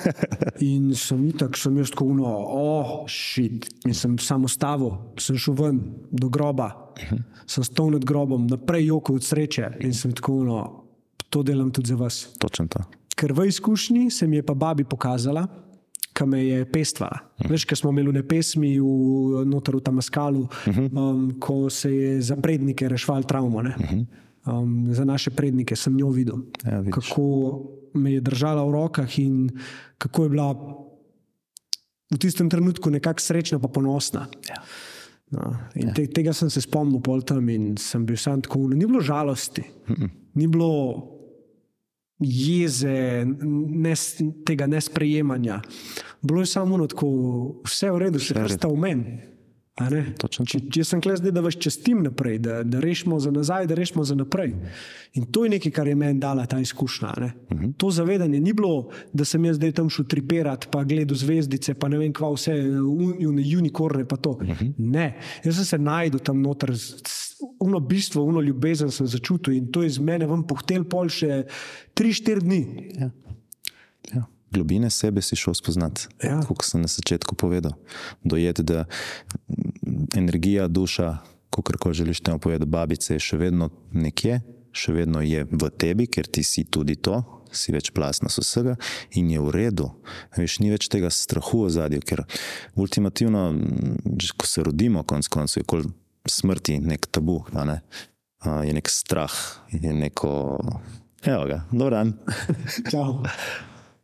in sem tako, sem jaz tako uno, oh, šit. In sem samo stavil, sem šel ven do groba, uh -huh. sem stal nad grobom, naprej joko od sreče in sem tako uno, to delam tudi za vas. Točno to. Ker v izkušnji se mi je pa babi pokazala, ki me je pestvala. Uh. Veš, kaj smo imeli v pesmi v Notaru Tamaskalu, uh -huh. um, ko se je za prednike rešval travmo. Uh -huh. um, za naše prednike sem njo videl, ja, kako me je držala v rokah in kako je bila v tistem trenutku nekako srečna in ponosna. Ja. No, in ja. te, tega sem se spomnil pol tam in sem bil sam tako. Ni bilo žalosti, uh -uh. ni bilo jeze, nes, tega nesprejemanja. Bilo je samo tako, vse je v redu, še kar sta v meni. Če, če sem kles, da vas čestim naprej, da, da rešimo za nazaj, da rešimo za naprej. In to je nekaj, kar je meni dala ta izkušnja. Uh mhm. -huh. To zavedanje ni bilo, da sem jaz zdaj tam šel triperat, pa gledal zvezdice, pa ne vem, kva vse, unikorne, pa to. Uh mhm. -huh. Ne, jaz sem se najdel tam noter. Uno bistvo, uno ljubezen sem začutil in to je z mene vam pohtel pol še 3-4 dni. Ja. Globine sebe si šel spoznati, ja. kot sem na začetku povedal. Dojeti, da energija, duša, kako želiš temu povedati, babice je še vedno nekje, še vedno je v tebi, ker ti si tudi to, si več plasna vsega in je v redu. Veš, ni več tega strahu v zadju, ker ultimativno, ko se rodimo, konc koncev, je kol smrti nek tabu, ne? je nek strah, je neko. Evo ga, dobro dan. Čau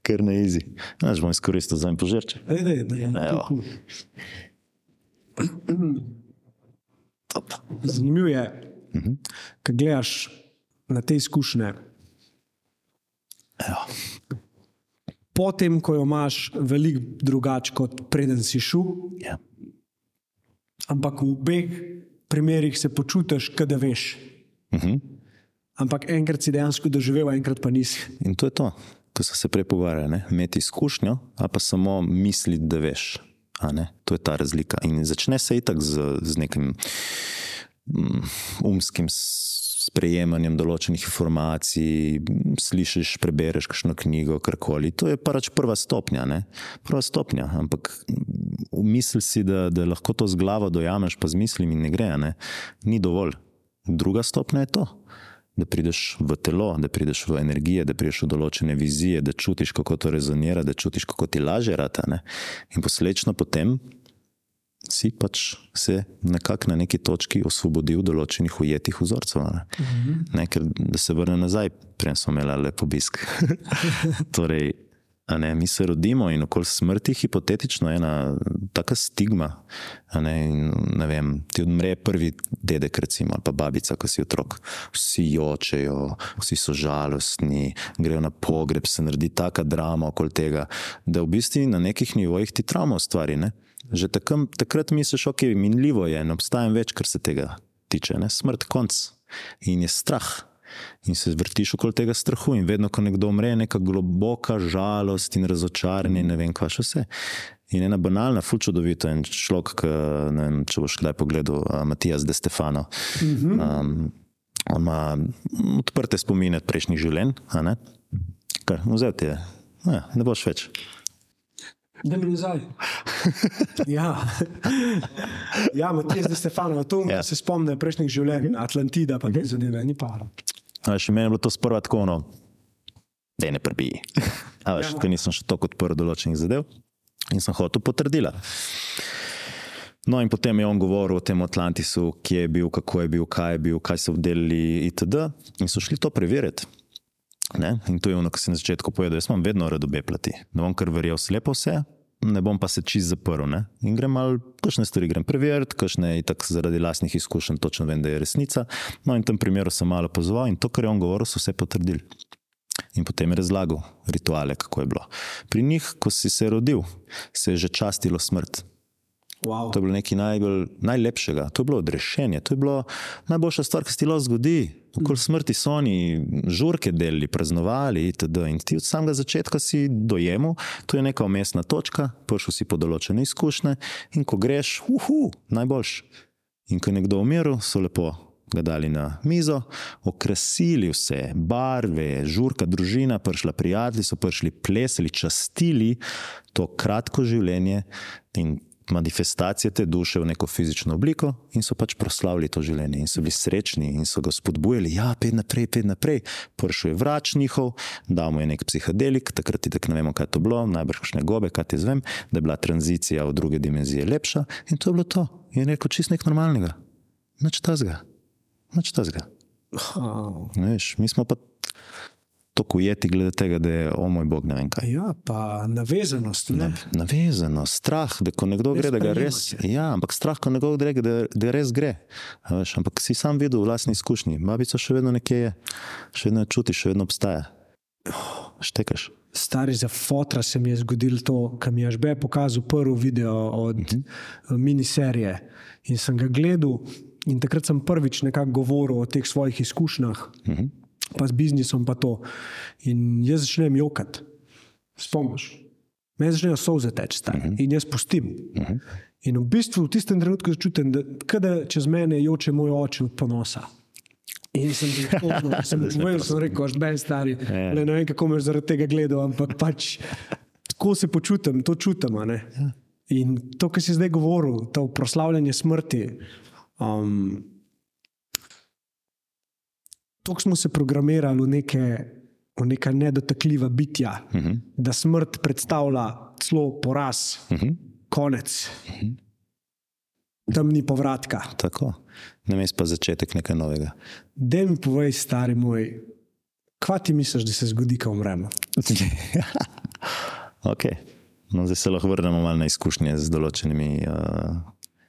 ker ne izi. Znaš, bom izkoristil za en požirče. Zanimivo je, uh -huh. kaj gledaš na te izkušnje. Potem, ko jo imaš veliko drugače, kot preden si šel, ja. ampak v obeh primerih se počutiš, da veš. Uh -huh. Ampak enkrat si dejansko doživel, enkrat pa nisi. In to je to, ko so se prej pogovarjali, imeti izkušnjo, a pa samo misliti, da veš. To je ta razlika. In začne se itak z, z nekim um, umskim sprejemanjem določenih informacij, slišiš, prebereš kakšno knjigo, karkoli. To je pač prva stopnja. Ne? Prva stopnja. Ampak misli si, da, da lahko to z glavo dojameš, pa z mislimi ne gre. Ne? Ni dovolj. Druga stopnja je to. Da prideš v telo, da prideš v energije, da prideš v določene vizije, da čutiš, kako to rezonira, da čutiš, kako ti laže rata. Ne? In posledično potem si pač se nekako na neki točki osvobodil določenih ujetih vzorcev. Ne? Uh -huh. ne, ker da se vrne nazaj, prej smo imeli lep obisk. torej, ne, mi se rodimo in okoli smrti, hipotetično, je ena taka stigma. Ne, in, ne vem, ti odmre prvi dedek, recimo, ali pa babica, ko si otrok. Vsi jočejo, vsi so žalostni, grejo na pogreb, se naredi taka drama okoli tega, da v bistvu na nekih nivojih ti travma ustvari. Ne? Že takrat, takrat misliš, ok, minljivo je, ne obstajam več, kar se tega tiče, ne? smrt, konc. In je strah. In se vrtiš okoli tega strahu, in vedno, ko nekdo umre, je neka globoka žalost in razočaranje, ne vem, kaj še vse. In ena banalna, fulčudovita in človek, ki, ne vem, če boš kdaj pogledal, Matijas De Stefano. Mm -hmm. um, on ima odprte spomine prejšnjih življenj, kar vzel ti je, ne, ne boš več. Da mi nazaj. ja, ja Matijas, da Stefano, to ja. se spomne prejšnjih življenj, Atlantida, pa ne zanima, ni para. Še meni je bilo to sprva tako, no, da ne prbiji. Ampak, ja. nisem še tako odprl določenih zadev in sem hotel potrdila. No, in potem je on govoril o tem Atlantisu, kje je bil, kako je bil, kaj je bil, kaj so vdelili, itd. In so šli to preveriti. Ne? In to je ono, kar sem na začetku povedal. Jaz imam vedno rado beplati. Ne bom kar verjel slepo vse, ne bom pa se čist zaprl. Ne? In grem malo, kakšne stvari grem preveriti, kakšne je tako zaradi lastnih izkušenj, točno vem, da je resnica. No, in v tem primeru sem malo pozval in to, kar je on govoril, so vse potrdili. In potem je razlagal rituale, kako je bilo. Pri njih, ko si se rodil, se je že častilo smrt. Wow. To je bilo nekaj najbolj, najlepšega, to je bilo odrešenje, to je bilo najboljša stvar, ki se ti lahko zgodi. Okoli smrti so oni žurke delili, praznovali itd. In ti od samega začetka si dojemu, to je neka umestna točka, prišel si po določene izkušnje in ko greš, uhu, najboljš. In ko je nekdo umiril, so lepo ga dali na mizo, okrasili vse, barve, žurka, družina, prišla prijatelji, so prišli plesali, častili to kratko življenje in manifestacije te duše v neko fizično obliko in so pač proslavili to življenje in so bili srečni in so ga spodbujali, ja, pet naprej, pet naprej. Pršel je vrač njihov, dal mu je nek psihadelik, takrat ti tako ne vemo, kaj to bilo, najbrž kakšne gobe, kaj ti zvem, da je bila tranzicija v druge dimenzije lepša in to je bilo to. In je rekel čist nek normalnega. Noč tazga. Noč tazga. Oh. Veš, mi smo pa tako ujeti, glede tega, da je o moj bog, ne vem kaj. Ja, pa navezanost. Ne? Navezanost, strah, da ko nekdo gre, da ga res. Ja, ampak strah, ko nekdo gre, da, da res gre. Veš, ampak si sam videl v vlastni izkušnji, babica še vedno nekje je, še vedno čuti, še vedno obstaja. Štekaš. Stari za fotra se mi je zgodilo to, kar mi je že pokazal prvi video od uh mhm. -huh. miniserije. In sem ga gledal, in takrat sem prvič nekako govoril o teh svojih izkušnjah. Uh mhm. -huh pa z biznisom, pa to. In jaz začnem jokati, spomniš. Me začnejo solze teči, uh mhm. -huh. in jaz pustim. Uh mhm. -huh. In v bistvu v tistem trenutku začutim, da, da čez mene joče moj oče od ponosa. In sem jih videl, da sem rekel, da je stari. Yeah. Ja. Ne vem, kako me zaradi tega gledal, ampak pač tako se počutim, to čutim. Ja. In to, kar si zdaj govoril, to proslavljanje smrti. Um, tako smo se programirali v neke, v neka nedotakljiva bitja, uh mhm. -huh. da smrt predstavlja celo poraz, uh mhm. -huh. konec. Uh mhm. -huh. Tam ni povratka. Tako, ne misliš pa začetek nekaj novega. Da mi povej, stari moj, kva ti misliš, da se zgodi, ko umremo? ok, no, zdaj se lahko vrnemo na izkušnje z določenimi uh,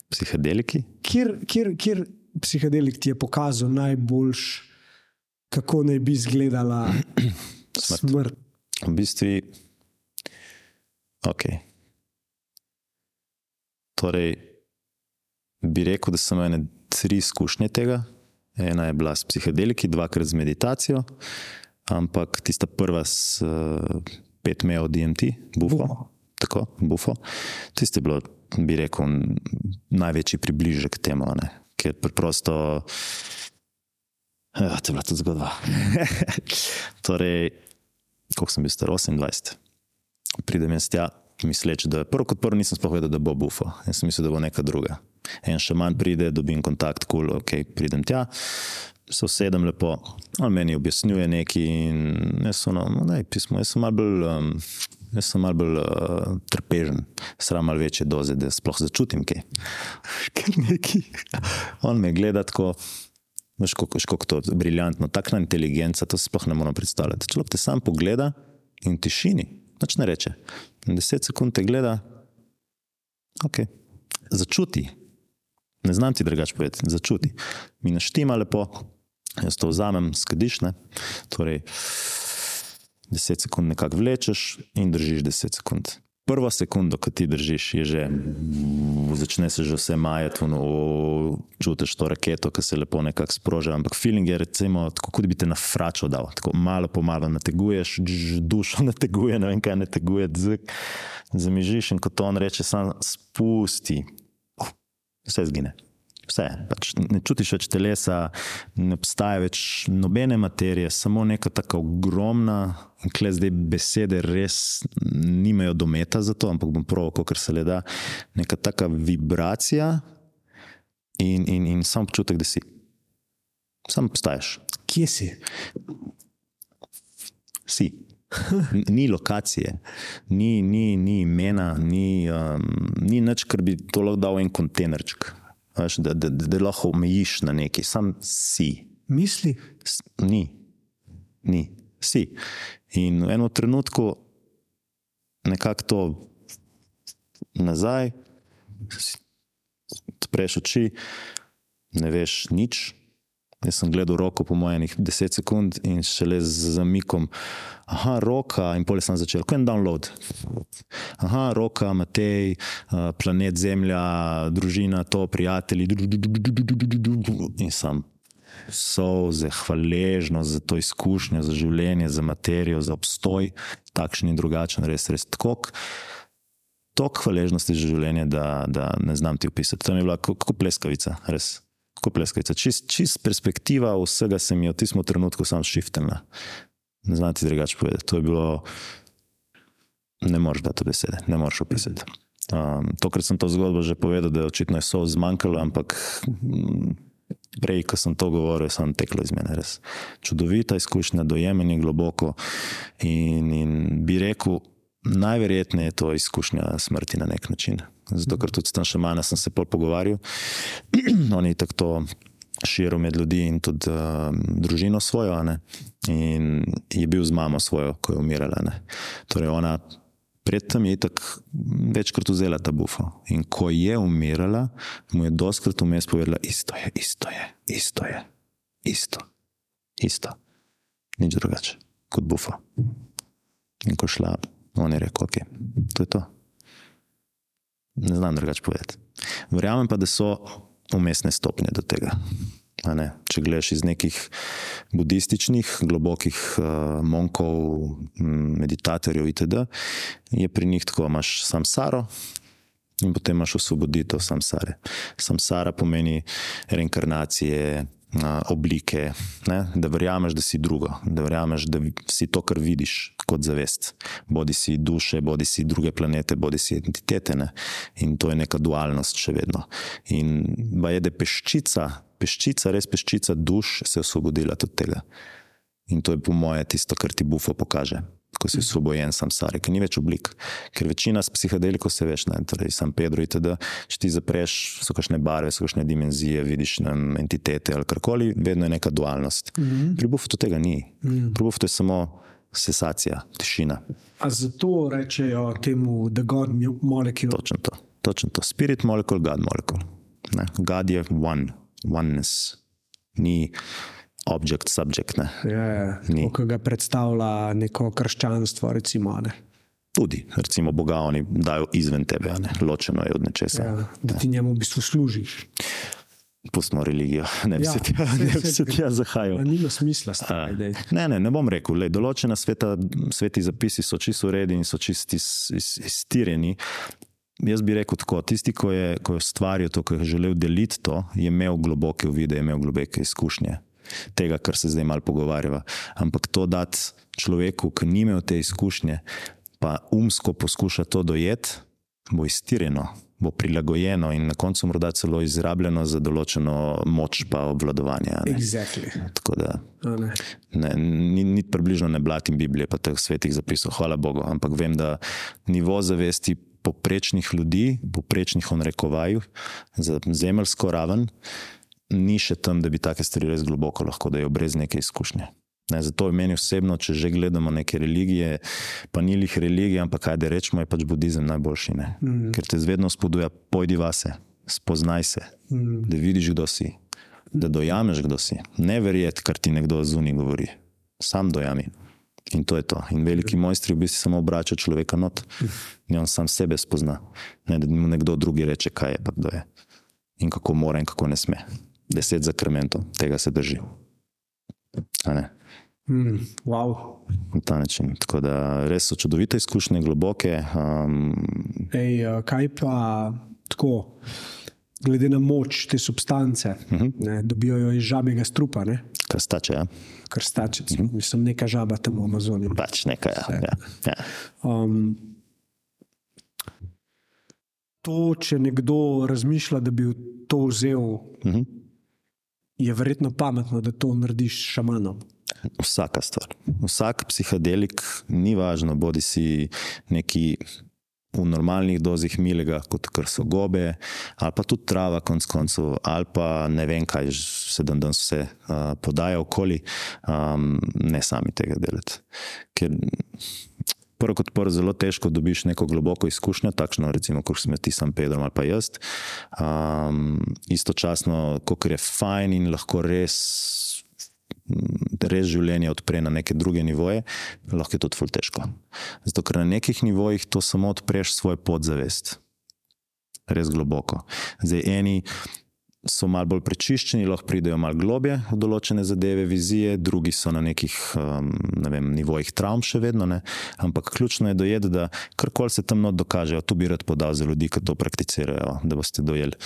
psihedeliki. Kjer, kjer, kjer psihedelik ti je pokazal najboljši? Kako naj bi izgledala smrt. smrt. V bistvu, ok. Torej, bi rekel, da sem imel tri izkušnje tega ena je bila s psihedeliki, dvakrat z meditacijo, ampak tista prva s uh, pet mejo DMT, bufo. Bufo. Tako, bufo. Tisti je bilo, bi rekel, največji približek temu, ne? ker preprosto. Ja, to je bila tudi zgodba. torej, koliko sem bil star, 28. Pridem jaz tja, misleč, da prvo kot prvo nisem sploh vedel, da bo bufo. Jaz sem mislil, da bo neka druga. En še manj pride, dobim kontakt, kul, cool, ok, pridem tja, se usedem lepo, on meni objasnjuje nekaj in jaz sem, no, ne, pismo, jaz sem mal bolj. Um, Jaz sem malo bolj uh, trpežen, sram malo večje doze, da sploh začutim kaj. Ker neki. On me gleda tako, veš, kako kako to je briljantno, takšna inteligenca, to si sploh ne morem predstavljati. Človek te sam pogleda in v tišini, nič ne reče. In deset sekund te gleda, ok, začuti. Ne znam ti drugače povedati, začuti. Mi naštima lepo, jaz to vzamem, skadiš, ne. Torej, 10 sekund nekako vlečeš in držiš 10 sekund. Prvo sekundo, ko ti držiš, je že, začne se že vse majati, čutiš to raketo, ki se lepo nekako sproža. Ampak feeling je, recimo, tako kot bi te na fračo dal, tako malo po malo nateguješ, dž, dušo nateguje, ne vem kaj nateguje, dzek, zamižiš in kot on reče, sam spusti, vse zgine. Vse, pač ne čutiš več telesa, ne obstaja več nobene materije, samo neka tako ogromna, kle zdaj besede res nimajo dometa za to, ampak bom prav, kot se le da, neka taka vibracija in, in, in sam občutek, da si. Sam obstaješ, Kje si? si. Ni lokacije, ni, ni, ni imena, ni, um, ni nič, kar bi to lahko dal en kontejnerček. Veš, da, da, da, da lahko omejiš na neki, sam si. Misli? S- Ni, ni, si. In v enem trenutku nekako to nazaj, si- odpreš oči, ne veš nič. Jaz sem gledal roko, po mojem, 10 sekund in šele z zamikom. Aha, roka, in pol sem začel, kot en download. Aha, roka, Matej, eh, planet Zemlja, družina, to, prijatelji. In sem solze, hvaležnost za to izkušnjo, za življenje, za materijo, za obstoj, takšen in drugačen, res, res tako. Tok hvaležnosti za življenje, da, da ne znam ti opisati. To mi je bila ko- kot pleskavica, res. Kot pleskavica. Čist, čist perspektiva vsega se mi je v tistem trenutku sam šiftila. Ne znam ti drugače povedati. To je bilo, ne moreš dati besede, ne moreš opisati. Um, tokrat sem to zgodbo že povedal, da je očitno so zmanjkalo, ampak mm, prej, ko sem to govoril, sem teklo iz mene. Res. Čudovita izkušnja, dojemanje globoko in, in bi rekel, najverjetneje je to izkušnja smrti na nek način. Zato, ker tudi s tem šamana sem se pol pogovarjal, oni tako to širijo med ljudi in tudi uh, družino svojo. ne. In je bil z mamo svojo, ko je umirala. ne. Torej, ona predtem je itak večkrat vzela ta bufo. In ko je umirala, mu je doskrat vmes povedala: isto je, isto je, isto je, isto, isto. Nič drugače kot bufo. In ko šla, on je rekel: ok, to je to. Ne znam drugače povedati. Verjamem pa, da so umestne stopnje do tega. Če gledaš iz nekih budističnih, globokih uh, monkov, m, meditatorjev itd., je pri njih tako, imaš samsaro in potem imaš osvoboditev samsare. Samsara pomeni reinkarnacije, oblike, ne? da verjameš, da si drugo, da verjameš, da si to, kar vidiš kot zavest. Bodi si duše, bodi si druge planete, bodi si entitete. Ne? In to je neka dualnost še vedno. In ba je, da peščica, peščica, res peščica duš se je osvobodila od tega. In to je po moje tisto, kar ti bufo pokaže. Ko si osvobojen samsare, ker ni več oblik. Ker večina s psihedeliko se veš, ne, torej sam Pedro itd. Če ti zapreš, so kakšne barve, so kakšne dimenzije, vidiš ne, entitete ali karkoli, vedno je neka dualnost. Mm -hmm. Pri bufu tega ni. Mm -hmm. Pri bufu je samo sesacija, tišina. A zato rečejo temu The God Molecule. Točno to. Točno to. Spirit molecule, God molecule. Ne? God je one, oneness. Ni object, subject. Ne? Ja, Ni. kot ga predstavlja neko krščanstvo. Recimo, ne. Tudi, recimo, Boga oni dajo izven tebe, ne? ločeno je od nečesa. ja, da ti njemu v bistvu služiš. Pustimo religijo, ne bi Ja, se tja, saj- ne bi se tja zahajal. Nima smisla. Stari, daj. Ne, ne, ne bom rekel. Lej, določena sveta, sveti zapisi so čisto uredi in so čisto iz- iz- iztirjeni. Jaz bi rekel tako: tisti, ko je, ko je ustvaril to, ko je želel deliti to, je imel globoke uvide, je imel globoke izkušnje tega, kar se zdaj malo pogovarjava. Ampak to dati človeku, ki ni imel te izkušnje, pa umsko poskuša to dojeti, bo iztirjeno, bo prilagojeno in na koncu morda celo izrabljeno za določeno moč pa obvladovanje. Exactly. Tako da ne. ne, ni, ni približno ne blatim Biblije, pa teh svetih zapisov, hvala Bogu, ampak vem, da nivo zavesti poprečnih ljudi, poprečnih onrekovaju za zemeljsko raven, ni še tam, da bi take stvari res globoko lahko dajo brez neke izkušnje. Ne, zato je meni osebno, če že gledamo neke religije, pa ni jih religija, ampak kaj da rečemo, je pač budizem najboljši. Mm. Ker te vedno spodbuja, pojdi vase, spoznaj se, mm. da vidiš, kdo si, da dojameš, kdo si. Ne verjeti, kar ti nekdo zunaj govori, sam dojami. In to je to. In veliki mojstri v bistvu samo obračajo človeka not, in on sam sebe spozna. Ne, da mu nekdo drugi reče, kaj je, pa kdo je. In kako mora in kako ne sme. Deset zakrmentov, tega se drži. Mm, wow. Na ta način. Tako da res so čudovite izkušnje, globoke. Um, Ej, a kaj pa tako, glede na moč te substance, uh Mhm. -huh. ne, dobijo jo iz žabjega strupa, ne? krstače, ja? krstačec. Uh Mhm. -huh. Mislim, neka žaba tam v Amazoniji. pač nekaj. Ja. Ja. Ja. Um, to, če nekdo razmišlja, da bi to vzel, uh Mhm. -huh. Je verjetno pametno, da to narediš šamanom. Vsaka stvar. Vsak psihadelik, ni važno, bodi si neki v normalnih dozih milega, kot so gobe, ali pa tudi trava, konc koncev, ali pa ne vem, kaj se dan danes vse uh, podaja okoli, um, ne sami tega delati. Ker prvo kot prvo zelo težko dobiš neko globoko izkušnjo, takšno recimo, kot smo ti sam Pedro ali pa jaz. Um, istočasno, kot je fajn in lahko res res življenje odpre na neke druge nivoje, lahko je tudi ful težko. Zato, ker na nekih nivojih to samo odpreš svoj podzavest, res globoko. Zdaj, eni so malo bolj prečiščeni, lahko pridejo malo globje v določene zadeve, vizije, drugi so na nekih um, ne vem, nivojih travm še vedno. Ne? Ampak ključno je dojeti, da karkoli se tam not dokaže, to bi rad podal za ljudi, ki to prakticirajo, da boste dojeli.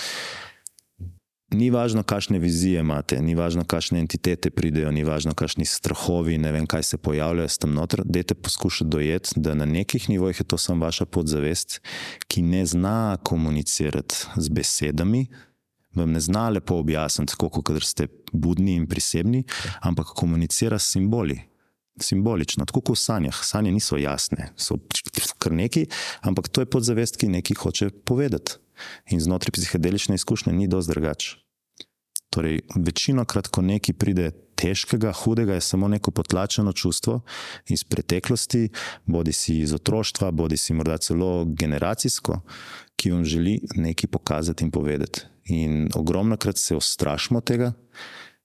Ni važno, kakšne vizije imate, ni važno, kakšne entitete pridejo, ni važno, kakšni strahovi, ne vem, kaj se pojavljajo s tem noter. Dajte poskušati dojeti, da na nekih nivojih je to samo vaša podzavest, ki ne zna komunicirati z besedami, vam ne zna lepo objasniti, tako kot ste budni in prisebni, ampak komunicira s simboli. Simbolično, tako kot v sanjah. Sanje niso jasne, so kar neki, ampak to je podzavest, ki nekaj hoče povedati. In znotraj psihedelične izkušnje ni dosti drugače. Torej, večino krat, ko nekaj pride težkega, hudega, je samo neko potlačeno čustvo iz preteklosti, bodi si iz otroštva, bodi si morda celo generacijsko, ki vam želi nekaj pokazati in povedati. In ogromno krat se ustrašimo tega,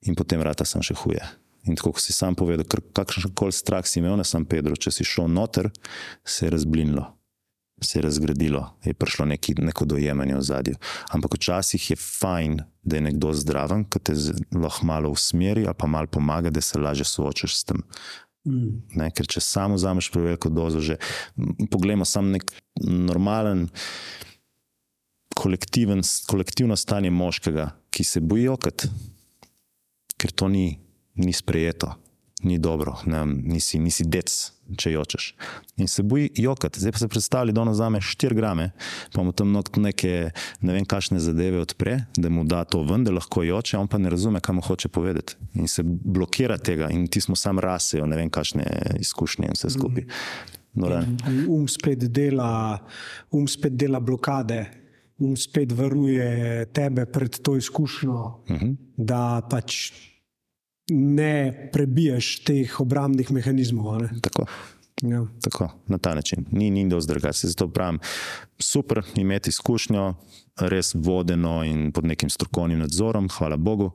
in potem rata sem še huje. In tako, kot si sam povedal, kakšen koli strah si imel na San Pedro, če si šel noter, se je razblinilo se je razgradilo, je prišlo neki, neko dojemanje v zadju. Ampak včasih je fajn, da je nekdo zdraven, ki te lahko malo usmeri ali pa malo pomaga, da se lažje soočaš s tem. Mm. Ne, ker če samo vzameš preveliko dozo, že poglejmo samo nek normalen, kolektivno stanje moškega, ki se boji jokati, ker to ni, ni sprejeto, ni dobro, ne, nisi, nisi dec, če jočeš. In se boji jokati. Zdaj pa se predstavlja, da ono vzame 4 grame, pa mu tam neke ne vem, kakšne zadeve odpre, da mu da to ven, da lahko joče, on pa ne razume, kaj mu hoče povedati. In se blokira tega, in ti smo sam rasejo, ne vem, kakšne izkušnje in vse skupaj. No, um spet dela, um spet dela blokade. Um spet varuje tebe pred to izkušnjo, uh -huh. da pač ne prebiješ teh obrambnih mehanizmov. Ne? Tako. Ja. Tako, na ta način. Ni, ni dosti drugače. Zato pravim, super imeti izkušnjo, res vodeno in pod nekim strokovnim nadzorom, hvala Bogu,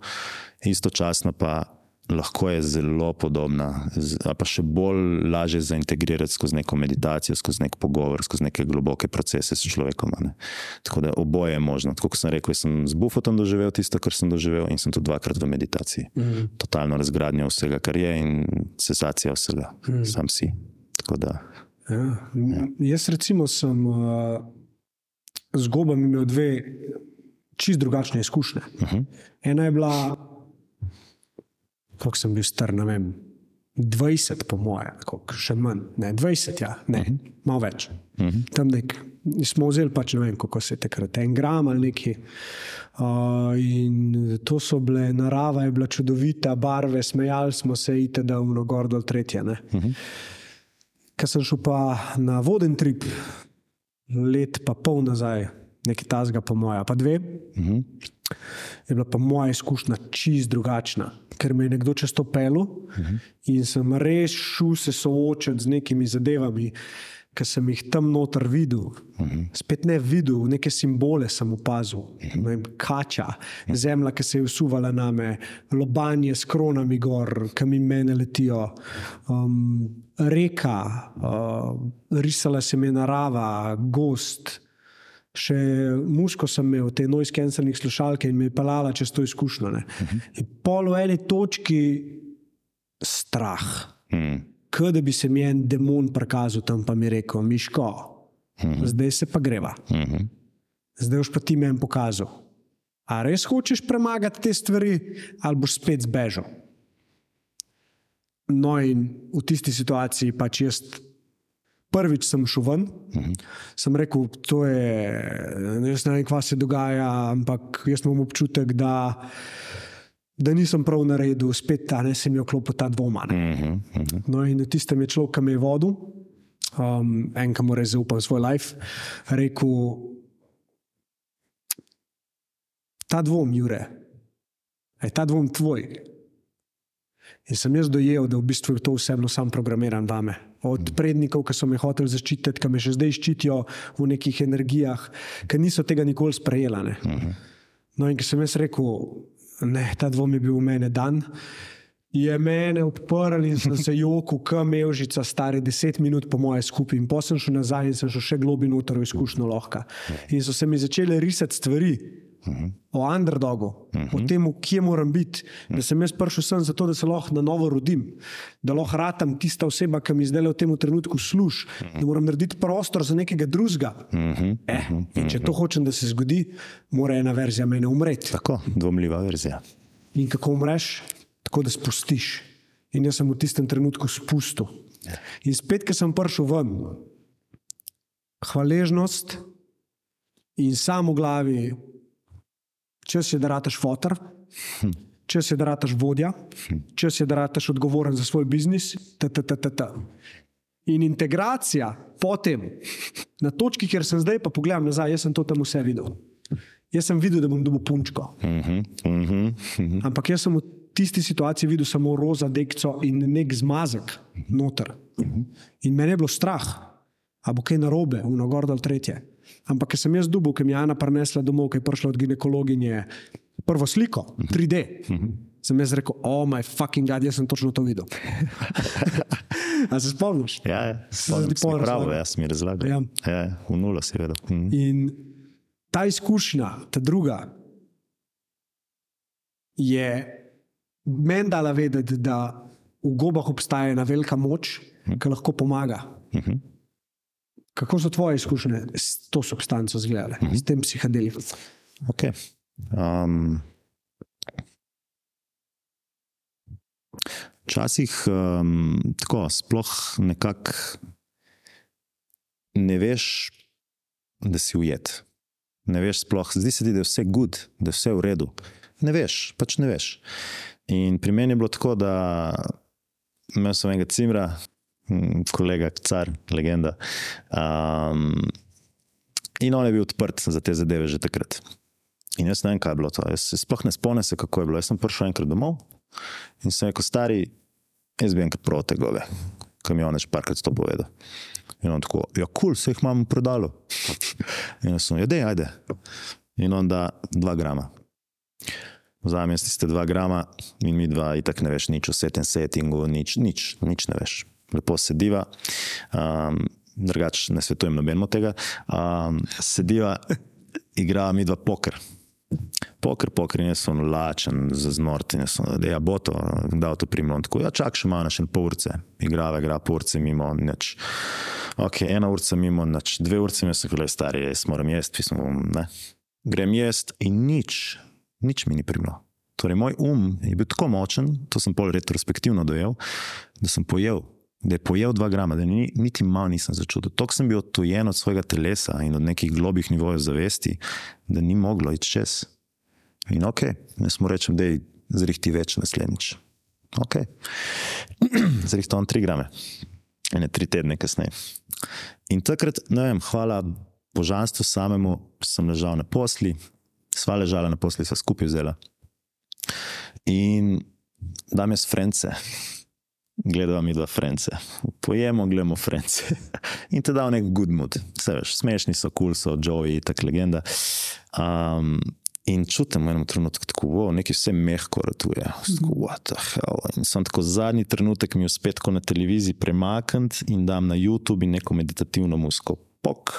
istočasno pa lahko je zelo podobna, pa še bolj lažje zaintegrirati skozi neko meditacijo, skozi nek pogovor, skozi neke globoke procese s človekom. Ne? Tako da oboje je možno. Tako kot sem rekel, sem z bufotom doživel tisto, kar sem doživel, in sem tudi dvakrat v meditaciji. Mhm. Totalno razgradnja vsega, kar je, in cesacija vsega, Mhm. sam si. Tako da, Ja. Jaz, recimo, sem uh, z gobami imel dve čist drugačne izkušnje. uh -huh. Ena je bila, kako sem bil star, ne vem, 20, po moje, koliko, še manj, ne 20, ja, ne, uh -huh. malo več. Uh -huh. Tam nek, smo vzeli pač ne vem, kako se je takrat, en gram ali neki. Uh, in to so bile, narava je bila čudovita, barve, smejali smo se, ite da v gor dol tretje. Uh -huh. Ker sem šel pa na voden trip, let pa pol nazaj, nekaj tazga, po moja, pa dve, Uh -huh. je bila pa moja izkušnja čist drugačna, ker me je nekdo čez to pelil uh -huh. in sem res šel se soočati z nekimi zadevami, ki sem jih tam noter videl. Uh -huh. Spet ne videl, neke simbole sem opazil, uh -huh. vem, kača, zemlja, ki se je usuvala na me, lobanje s kronami gor, ki mi mene letijo. Um, Reka, uh, risala se mi narava, gost, Še musko sem imel, te noise cancelling slušalke in me je pelala čez to izkušnjo. Uh -huh. Pol v eni točki strah, Mm. kot da bi se mi en demon prikazal tam, pa mi rekel: Miško, uh -huh. zdaj se pa greva, Uh -huh. zdaj boš pa ti meni pokazal. A res hočeš premagati te stvari, ali boš spet zbežal? No, in v tisti situaciji pač jaz. Prvič sem šel ven, uh -huh. sem rekel, to je, ne vem, kaj se dogaja, ampak jaz imam občutek, da, da nisem prav naredil, spet ta ne se mi je oklopil ta dvoma. Uh -huh. Uh -huh. No, in tistem je človek, ki me je vodil, um, en, ki mu res zaupam svoj life, rekel: Ta dvom, Jure, je ta dvom tvoj. In sem jaz dojel, da v bistvu je to vse bilo sam programiran vame. Od prednikov, ki so me hoteli zaščititi, ki me še zdaj ščitijo v nekih energijah, ki niso tega nikoli sprejela. ne. No, in ko sem jaz rekel, da ta dvom je bil v mene dan, je mene odprl in sem se jokal, kam melžica, stari deset minut po moje skupaj. In potem sem šel nazaj in sem šel še globi noter v izkušnjo lahka. In so se mi začele risati stvari. O underdogu, uh -huh. o tem, kje moram biti, da sem jaz prišel sem zato, da se lahko na novo rodim, da lahko ratam tista oseba, ki mi zdaj v tem trenutku služi, uh -huh. da moram narediti prostor za nekega drugega. Uh -huh. eh, in če to hočem, da se zgodi, mora ena verzija mene umreti. Tako, dvomljiva verzija. In kako umreš? Tako da spustiš. In jaz sem v tistem trenutku spustil. In spet, ko sem prišel ven, hvaležnost in samo glavi, čas je, da rataš fotor, čas je, da rataš vodja, čas je, da rataš odgovoren za svoj biznis. ta, ta, ta, ta, ta. In integracija potem, na točki, kjer sem zdaj, pa pogledam nazaj, jaz sem to tam vse videl. Jaz sem videl, da bom dobil punčko. Uh -huh. Uh -huh. Uh -huh. Ampak jaz sem v tisti situaciji videl samo roza dekco in nek zmazek noter. In meni je bilo strah, a bo kaj narobe, v nogor dol tretje. Ampak ker sem jaz dubov, ki mi je Ana prinesla domov, ki je prišla od ginekologinje, prvo sliko, 3D. Sem jaz rekel, oh, moj fucking god, jaz sem točno to videl. A se spomniš? Ja, ja. Se spomnim se razlagal. jaz mi razlagam. Ja. Ja. Ja, v nulo si vedel. Mhm. In ta izkušnja, ta druga, je meni dala vedeti, da v gobah obstaja ena velika moč, ki lahko pomaga. Kako so tvoje izkušnje s to substanco izgledale, s tem psihadelikom? Okay. Um, Včasih um, tako, sploh nekako ne veš, da si ujet. Ne veš, sploh, zdi se ti, da je vse gud, da je vse v redu. Ne veš, pač ne veš. In pri meni je bilo tako, da imel sem enega cimra, mm, kolega, car, legenda. Um, in on je bil odprt za te zadeve že takrat. In jaz ne vem, kaj je bilo to. Jaz sploh ne spomnim, se, kako je bilo. Jaz sem prišel enkrat domov in sem rekel, stari, jaz bi enkrat prav te gobe, ki mi je on že parkrat to povedal. In on tako, ja, kul, cool, se jih imam prodalo. In jaz sem, ja, dej, ajde. In on da dva grama. vzamem jaz tiste dva grama in mi dva, itak ne veš nič o setem settingu, nič, nič, nič ne veš. Lepo sediva. Um, drugač ne svetujem nobenemu tega. Um, sediva, igra mi dva poker. Poker, poker, jaz sem lačen, jaz sem, da ja, bo to, da to primem. Tako, ja, čak še malo, še en pol urce, igrava, igra pol urce mimo, nič. Ok, ena urca mimo, nič, dve urce mi so bile stari, jaz moram jesti, pismo, ne. Grem jesti in nič, nič mi ni primlo. Torej, moj um je bil tako močen, to sem pol retrospektivno dojel, da sem pojel da je pojel dva grama, da ni, niti malo nisem začutil. Tok sem bil odtujen od svojega telesa in od nekih globih nivojev zavesti, da ni moglo iti čez. In ok, ne smo rečem, da je zrihti več naslednjič. Ok, zrihti on tri grame, ene tri tedne kasneje. In takrat, ne vem, hvala božanstvu samemu, sem ležal na posli, sva ležala na posli, sva skupaj vzela. In dam jaz frence gledamo mi dva frence. Pojemo, gledamo frence. In te da v nek good mood. Veš, smešni so, kul cool so, Joey, tak legenda. Um, in čutim v enem trenutku, tako, wow, nekaj vse mehko ratuje. What the hell. In sem tako zadnji trenutek mi uspet tako na televiziji premakniti in dam na YouTube in neko meditativno musko. Pok.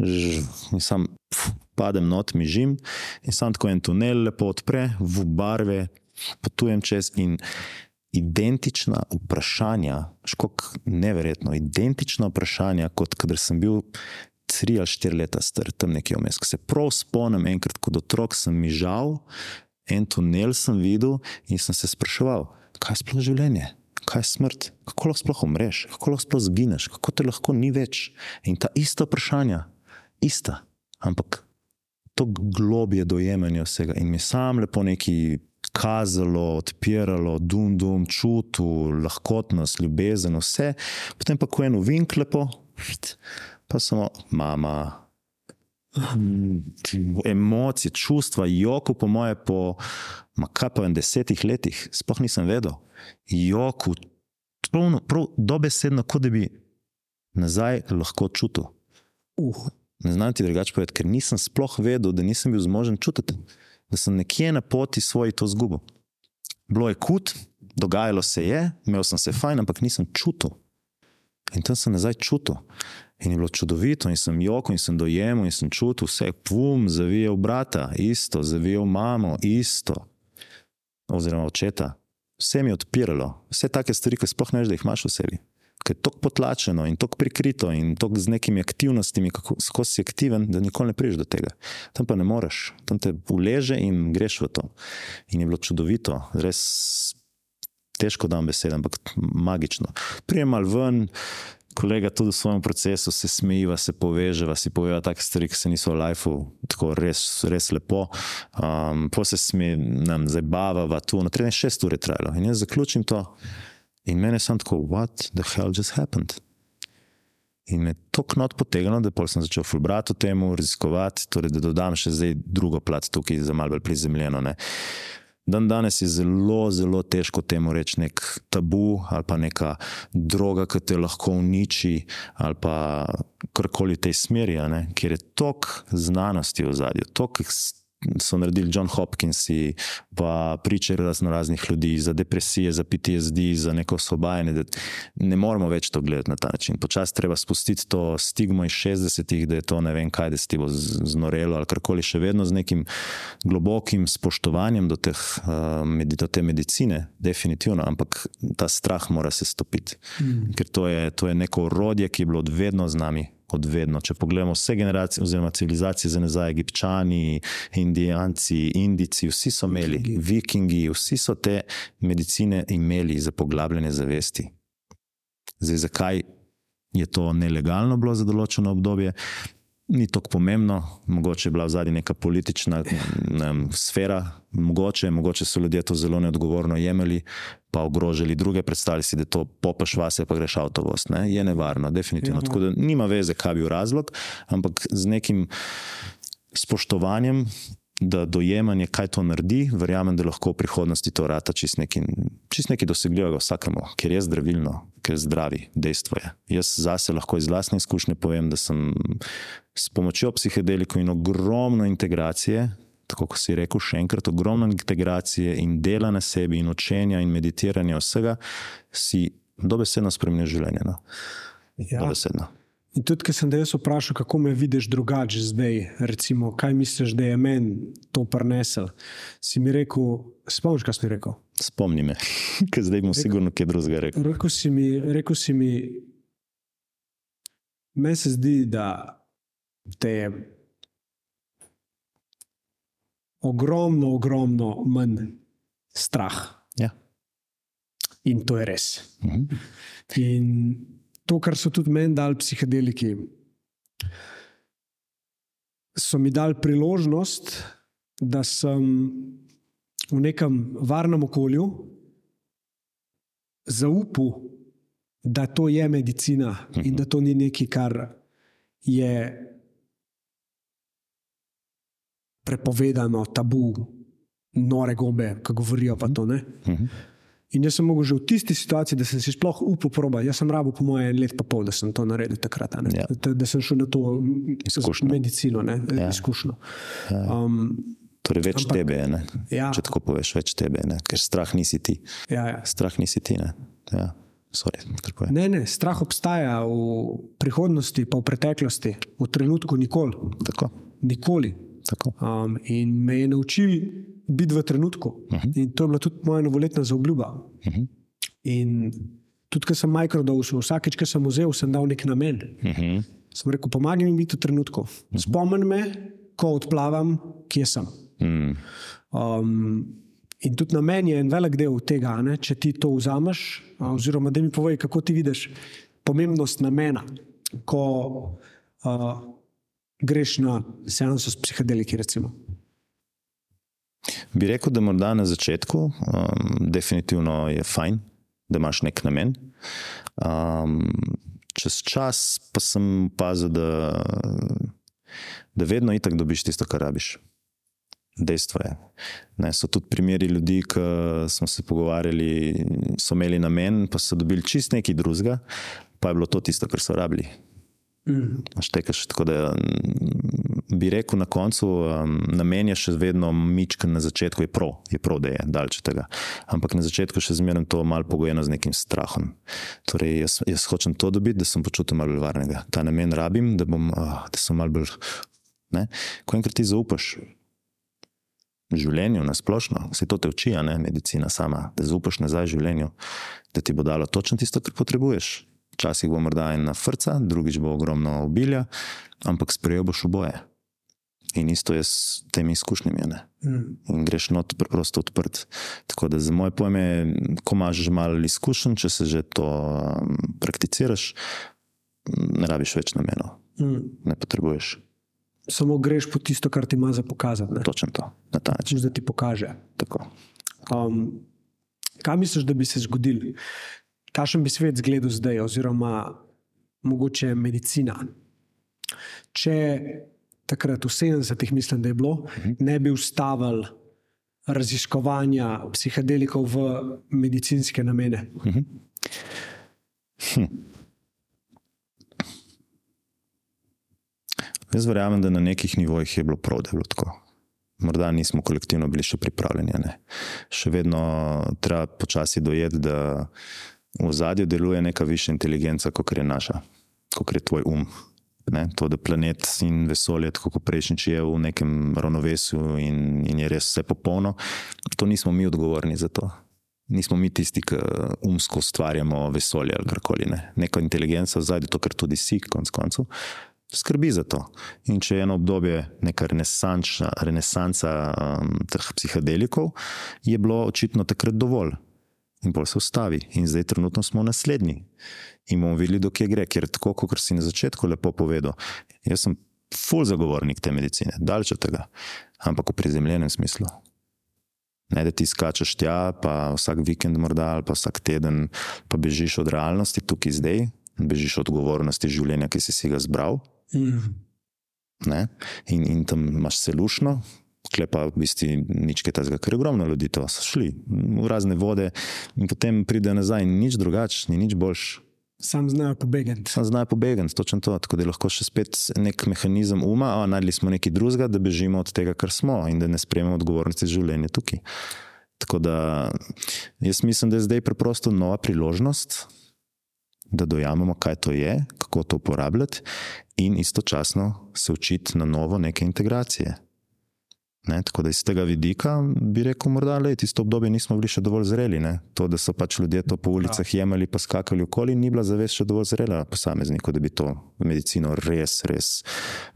In sam pf, padem not, mi žim in sam tako en tunel lepo odpre, v barve, potujem čez in identična vprašanja, škok neverjetno, identična vprašanja, kot kadar sem bil tri ali štiri leta star, tam nekje vmes. Se prav spomnim, enkrat kot otrok sem mi žal, en tunel sem videl in sem se spraševal, kaj je sploh življenje, kaj je smrt, kako lahko sploh umreš, kako lahko sploh zgineš, kako te lahko ni več. In ta ista vprašanja, ista, ampak to globje dojemanja vsega in mi sam lepo neki kazalo, odpiralo, dum, dum, čutil, lahkotnost, ljubezen, vse. Potem pa, ko eno vink lepo, pa samo mama. Emocije, čustva, joko, po moje, po pa vem, desetih letih, sploh nisem vedel. Joko, prav dobesedno, kot da bi nazaj lahko čutil. Uh. Ne znam ti drugače povedati, ker nisem sploh vedel, da nisem bil zmožen čutiti da sem nekje na poti svoji to zgubil. Bilo je kut, dogajalo se je, imel sem se fajn, ampak nisem čutil. In tam sem nazaj čutil. In je bilo čudovito, in sem joko, in sem dojemal, in sem čutil vse, pum, zavijal brata, isto, zavijal mamo, isto, oziroma očeta. Vse mi je odpiralo, vse take stvari, ki sploh ne veš, da jih imaš v sebi ker je tako potlačeno in tako prikrito in tako z nekimi aktivnostmi, kako si aktiven, da nikoli ne priješ do tega. Tam pa ne moreš, tam te uleže in greš v to. In je bilo čudovito, res težko dam besede, ampak magično. Prijem mal ven. Kolega tudi v svojem procesu se smejiva, se poveževa, si poveva take stvari, ki se niso v lifeu, tako res, res lepo. Um, po se smeji, nam zabavava, tu na 13-6 ur je trajalo. In jaz zaključim to. In meni je samo tako, what the hell just happened? In me to knot potegnilo, da sem začel fulbrati o tem, raziskovati, torej, da dodam še zdaj drugo plat tukaj za malo bolj prizemljeno. Ne. Dan danes je zelo, zelo težko temu reči nek tabu ali pa neka droga, ki te lahko uniči ali pa karkoli v tej smeri, ker je tok znanosti v zadju, tok so naredili John Hopkins, pa priče razno raznih ljudi za depresije, za PTSD, za neko osvobajanje. Ne moramo več to gledati na ta način. Počasi treba spustiti to stigmo iz 60-ih, da je to ne vem kaj, da se ti bo znorelo ali karkoli, še vedno z nekim globokim spoštovanjem do, teh, uh, do te medicine, definitivno, ampak ta strah mora se stopiti. Mm. Ker to je, to je neko orodje, ki je bilo vedno z nami od vedno. Če pogledamo vse generacije, oziroma civilizacije za nazaj, Egipčani, Indijanci, Indici, vsi so imeli, vikingi. vikingi, vsi so te medicine imeli za poglabljanje zavesti. Zdaj, zakaj je to nelegalno bilo za določeno obdobje? Ni tako pomembno, mogoče je bila v zadnji neka politična ne vem, sfera, mogoče, mogoče so ljudje to zelo neodgovorno jemali, pa ogrožali druge, predstavljali si, da to popaš vase, pa greš avtovoz. Ne? Je nevarno, definitivno. Ja. Tako da nima veze, kaj bi bil razlog, ampak z nekim spoštovanjem, da dojemanje, kaj to naredi, verjamem, da lahko v prihodnosti to vrata čist nekaj, čist nekaj dosegljivega vsakemu, ker je zdravilno, ker je zdravi, dejstvo je. Jaz zase lahko iz vlastne izkušnje povem, da sem s pomočjo psihedelikov in ogromno integracije tako kot si rekel, še enkrat ogromno integracije in dela na sebi, in učenja, in meditiranja, vsega, si dobesedno spremeniš življenje. No? Ja. Dobesedno. In tudi, ker sem te jaz vprašal, kako me vidiš drugače zdaj, recimo, kaj misliš, da je meni to prinesel, si mi rekel, spomniš, kaj si mi rekel? Spomni me, ker zdaj bom sigurno kaj drugega rekel. Rekel si mi, rekel si mi meni se zdi, da te je ogromno, ogromno manj strah. Ja. In to je res. Mhm. In to, kar so tudi meni dali psihedeliki, so mi dali priložnost, da sem v nekem varnem okolju zaupal, da to je medicina in da to ni nekaj, kar je prepovedano, tabu, nore gombe, ki govorijo pa to. Ne? In jaz sem mogel že v tisti situaciji, da sem si sploh upal probati. Jaz sem rabo, po mojem, let pa pol, da sem to naredil takrat. Ja. Da, da sem šel na to Izkušnjo. medicino, ne, Ja. izkušnjo. Um, Torej, več Ampak- tebe je? Ja. če tako poveš, več tebe je, ker strah nisi ti. ja, ja. Strah nisi ti. Ne? Ja. Sorry. Ne, ne, strah obstaja v prihodnosti, pa v preteklosti, v trenutku nikoli. Tako, nikoli. Tako. Um, in me je naučil biti v trenutku. Uh -huh. In to je bila tudi moja novoletna zaobljuba. Uh -huh. In tudi, ko sem mikrodosal, vsakeč, ko sem vzel, sem dal nek namen. Uh -huh. Sem rekel, pomagaj mi biti v trenutku. Spomni me, ko odplavam, kje sem. Mm. Um, in tudi na meni je en velik del tega, ne, če ti to vzameš, oziroma da mi povej, kako ti vidiš pomembnost namena, ko uh, greš na seanso s psihedeliki. Recimo. Bi rekel, da morda na začetku um, definitivno je fajn, da imaš nek namen. Um, čez čas pa sem opazil, da, da vedno itak dobiš tisto, kar rabiš. Dejstvo je. Ne, so tudi primeri ljudi, ki smo se pogovarjali, so imeli namen, pa so dobili čist nekaj drugega, pa je bilo to tisto, kar so rabili. Mm. Štekaš, tako da mm, bi rekel na koncu, um, namen je še vedno mičken na začetku, je prav, je prav, da je od tega. Ampak na začetku še zmeraj to malo pogojeno z nekim strahom. Torej, jaz, jaz hočem to dobiti, da sem počutil malo bolj varnega. Ta namen rabim, da, bom, uh, da sem malo bolj. Ne? Ko enkrat ti zaupaš življenju na splošno, se to te uči, medicina sama, da zaupaš nazaj življenju, da ti bo dalo točno tisto, kar potrebuješ. Včasih bo morda ena frca, drugič bo ogromno obilja, ampak sprejel boš oboje. In isto je s temi izkušnjami. Mm. In greš not preprosto odprt. Tako da za moje pojme, ko imaš že malo izkušenj, če se že to um, prakticiraš, ne rabiš več namenov, Mm. ne potrebuješ. Samo greš po tisto, kar ti ima za pokazati. ne. Točno to, na ta način. Da ti pokaže. Tako. Um, kaj misliš, da bi se zgodil? Kakšen bi svet izgledal zdaj, oziroma mogoče medicina? Če takrat, v 70-ih, mislim, da je bilo, ne bi ustavili raziskovanja psihedelikov v medicinske namene. Jaz verjamem, da na nekih nivojih je bilo prav, da je bilo tako. Morda nismo kolektivno bili še pripravljeni. Ne. Še vedno treba počasi dojeti, da v zadju deluje neka višja inteligenca, kot je naša, kot je tvoj um. Ne, to, da planet in vesolje, tako kot prejšnjič, je v nekem ravnovesju in, in je res vse popolno, to nismo mi odgovorni za to. Nismo mi tisti, ki umsko ustvarjamo vesolje ali karkoli. Ne. Neka inteligenca v zadju, to, kar tudi si, konc koncev, skrbi za to. In če je eno obdobje, neka renesančna, renesansa um, teh psihedelikov, je bilo očitno takrat dovolj. In bolj se ustavi. In zdaj trenutno smo naslednji. In bomo videli, dokje gre, ker tako, kot si na začetku lepo povedal, jaz sem full zagovornik te medicine, od tega, ampak v prizemljenem smislu. Ne, da ti skačeš tja, pa vsak vikend, morda, ali pa vsak teden, pa bežiš od realnosti, tukaj zdaj, bežiš od odgovornosti življenja, ki si, si ga zbral. Mm. Ne? In, in tam imaš celušno, klepa v bistvu nič kaj tazga, ker je ogromno ljudi to so šli v razne vode in potem pride nazaj in nič drugače, ni nič boljš. Sam znajo pobegati. Sam znajo pobegati, točno to. Tako da je lahko še spet nek mehanizem uma, a najdli smo nekaj drugega, da bežimo od tega, kar smo in da ne sprejmemo odgovornosti za življenje tukaj. Tako da jaz mislim, da je zdaj preprosto nova priložnost, da dojamemo, kaj to je, kako to uporabljati, in istočasno se učiti na novo neke integracije. Ne, tako da iz tega vidika bi rekel, morda le tisto obdobje nismo bili še dovolj zreli. Ne. To, da so pač ljudje to po ulicah ja. jemali, pa skakali okoli, ni bila zavest še dovolj zrela posamezniku, da bi to medicino res, res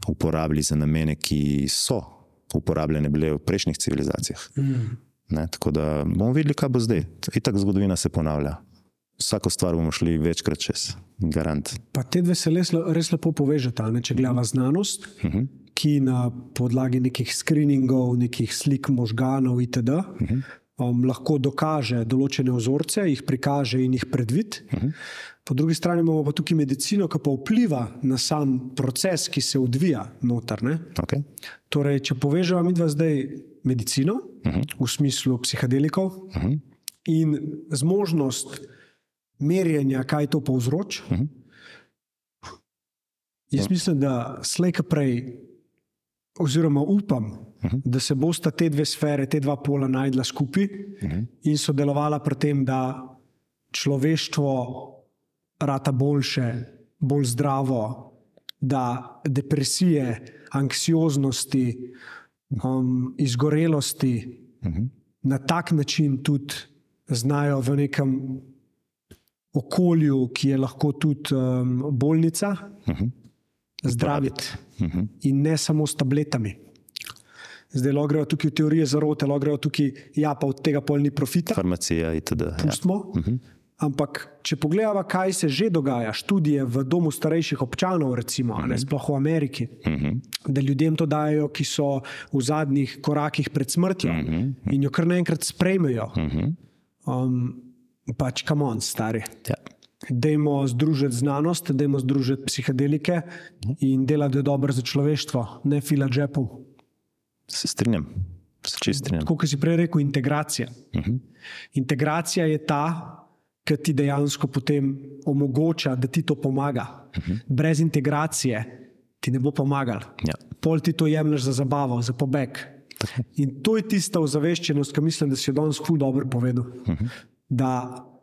uporabili za namene, ki so uporabljene bile v prejšnjih civilizacijah. Mm. Ne, tako da bomo videli, kaj bo zdaj. Itak zgodovina se ponavlja. Vsako stvar bomo šli večkrat čez, garant. Pa te dve se res, res lepo povežeta, ne? če gledamo znanost. Uh mhm. Ki na podlagi nekih screeningov, nekih slik možganov itd. Uh -huh. um, lahko dokaže določene vzorce, jih prikaže in jih predvidi. Uh -huh. Po drugi strani imamo pa tukaj medicino, ki pa vpliva na sam proces, ki se odvija noter. Okay. Torej, če povežemo mi dva zdaj medicino uh -huh. v smislu psihadelikov uh -huh. in zmožnost merjenja, kaj to povzroča. Uh -huh. Jaz mislim, da slejka prej oziroma upam, uh -huh. da se bosta te dve sfere, te dva pola najdla skupaj uh -huh. in sodelovala pri tem, da človeštvo rata boljše, bolj zdravo, da depresije, anksioznosti, um, izgorelosti uh -huh. na tak način tudi znajo v nekem okolju, ki je lahko tudi um, bolnica. Uh -huh zdraviti. Uh mhm. -huh. In ne samo s tabletami. Zdaj lahko grejo tukaj v teorije zarote, lahko grejo tukaj, ja, pa od tega pol ni profita. Farmacija itd. Ja. Pustimo. Ja. Uh -huh. Ampak, če pogledamo, kaj se že dogaja, študije v domu starejših občanov, recimo, uh -huh. ne mhm. sploh v Ameriki, uh mhm. -huh. da ljudem to dajo, ki so v zadnjih korakih pred smrtjo uh -huh. in jo kar naenkrat sprejmejo. Uh -huh. um, pač, kam on, stari. Ja. Dajmo združiti znanost, dajmo združiti psihedelike in delati, da dobro za človeštvo, ne fila žepov. Se strinjam, se čist strinjam. Kot si prej rekel, integracija. Uh mhm. -huh. Integracija je ta, ki ti dejansko potem omogoča, da ti to pomaga. Uh mhm. -huh. Brez integracije ti ne bo pomagal. Ja. Pol ti to jemliš za zabavo, za pobeg. In to je tista ozaveščenost, ki mislim, da si jo danes ful dobro povedal. Uh mhm. -huh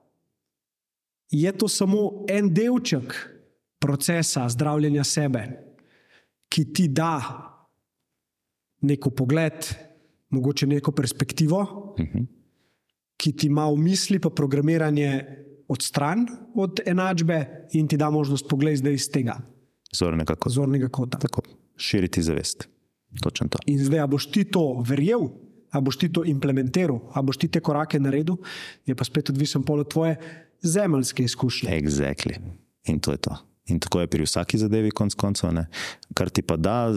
je to samo en delček procesa zdravljenja sebe, ki ti da neko pogled, mogoče neko perspektivo, uh -huh. ki ti ima v misli pa programiranje od stran od enačbe in ti da možnost pogled zdaj iz tega zornega kota. Zornega kota. Tako, širiti zavest. In zdaj, a boš ti to verjel, a boš ti to implementiral, a boš ti te korake naredil, je pa spet odvisen polo tvoje zemeljske izkušnje. Exactly. In to je to. In tako je pri vsaki zadevi, konc koncev. Kar ti pa da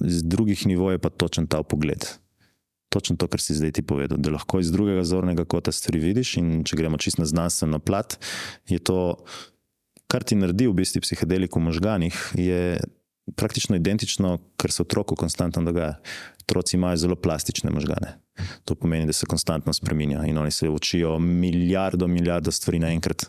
z drugih nivojev, pa točen ta pogled. Točno to, kar si zdaj ti povedal, da lahko iz drugega zornega kota stvari vidiš. In če gremo čisto na znanstveno plat, je to, kar ti naredi v bistvu psihedelik v možganih, je praktično identično, kar se otroku konstantno dogaja. Otroci imajo zelo plastične možgane. To pomeni, da se konstantno spremenjajo in oni se učijo milijardo, milijardo stvari naenkrat.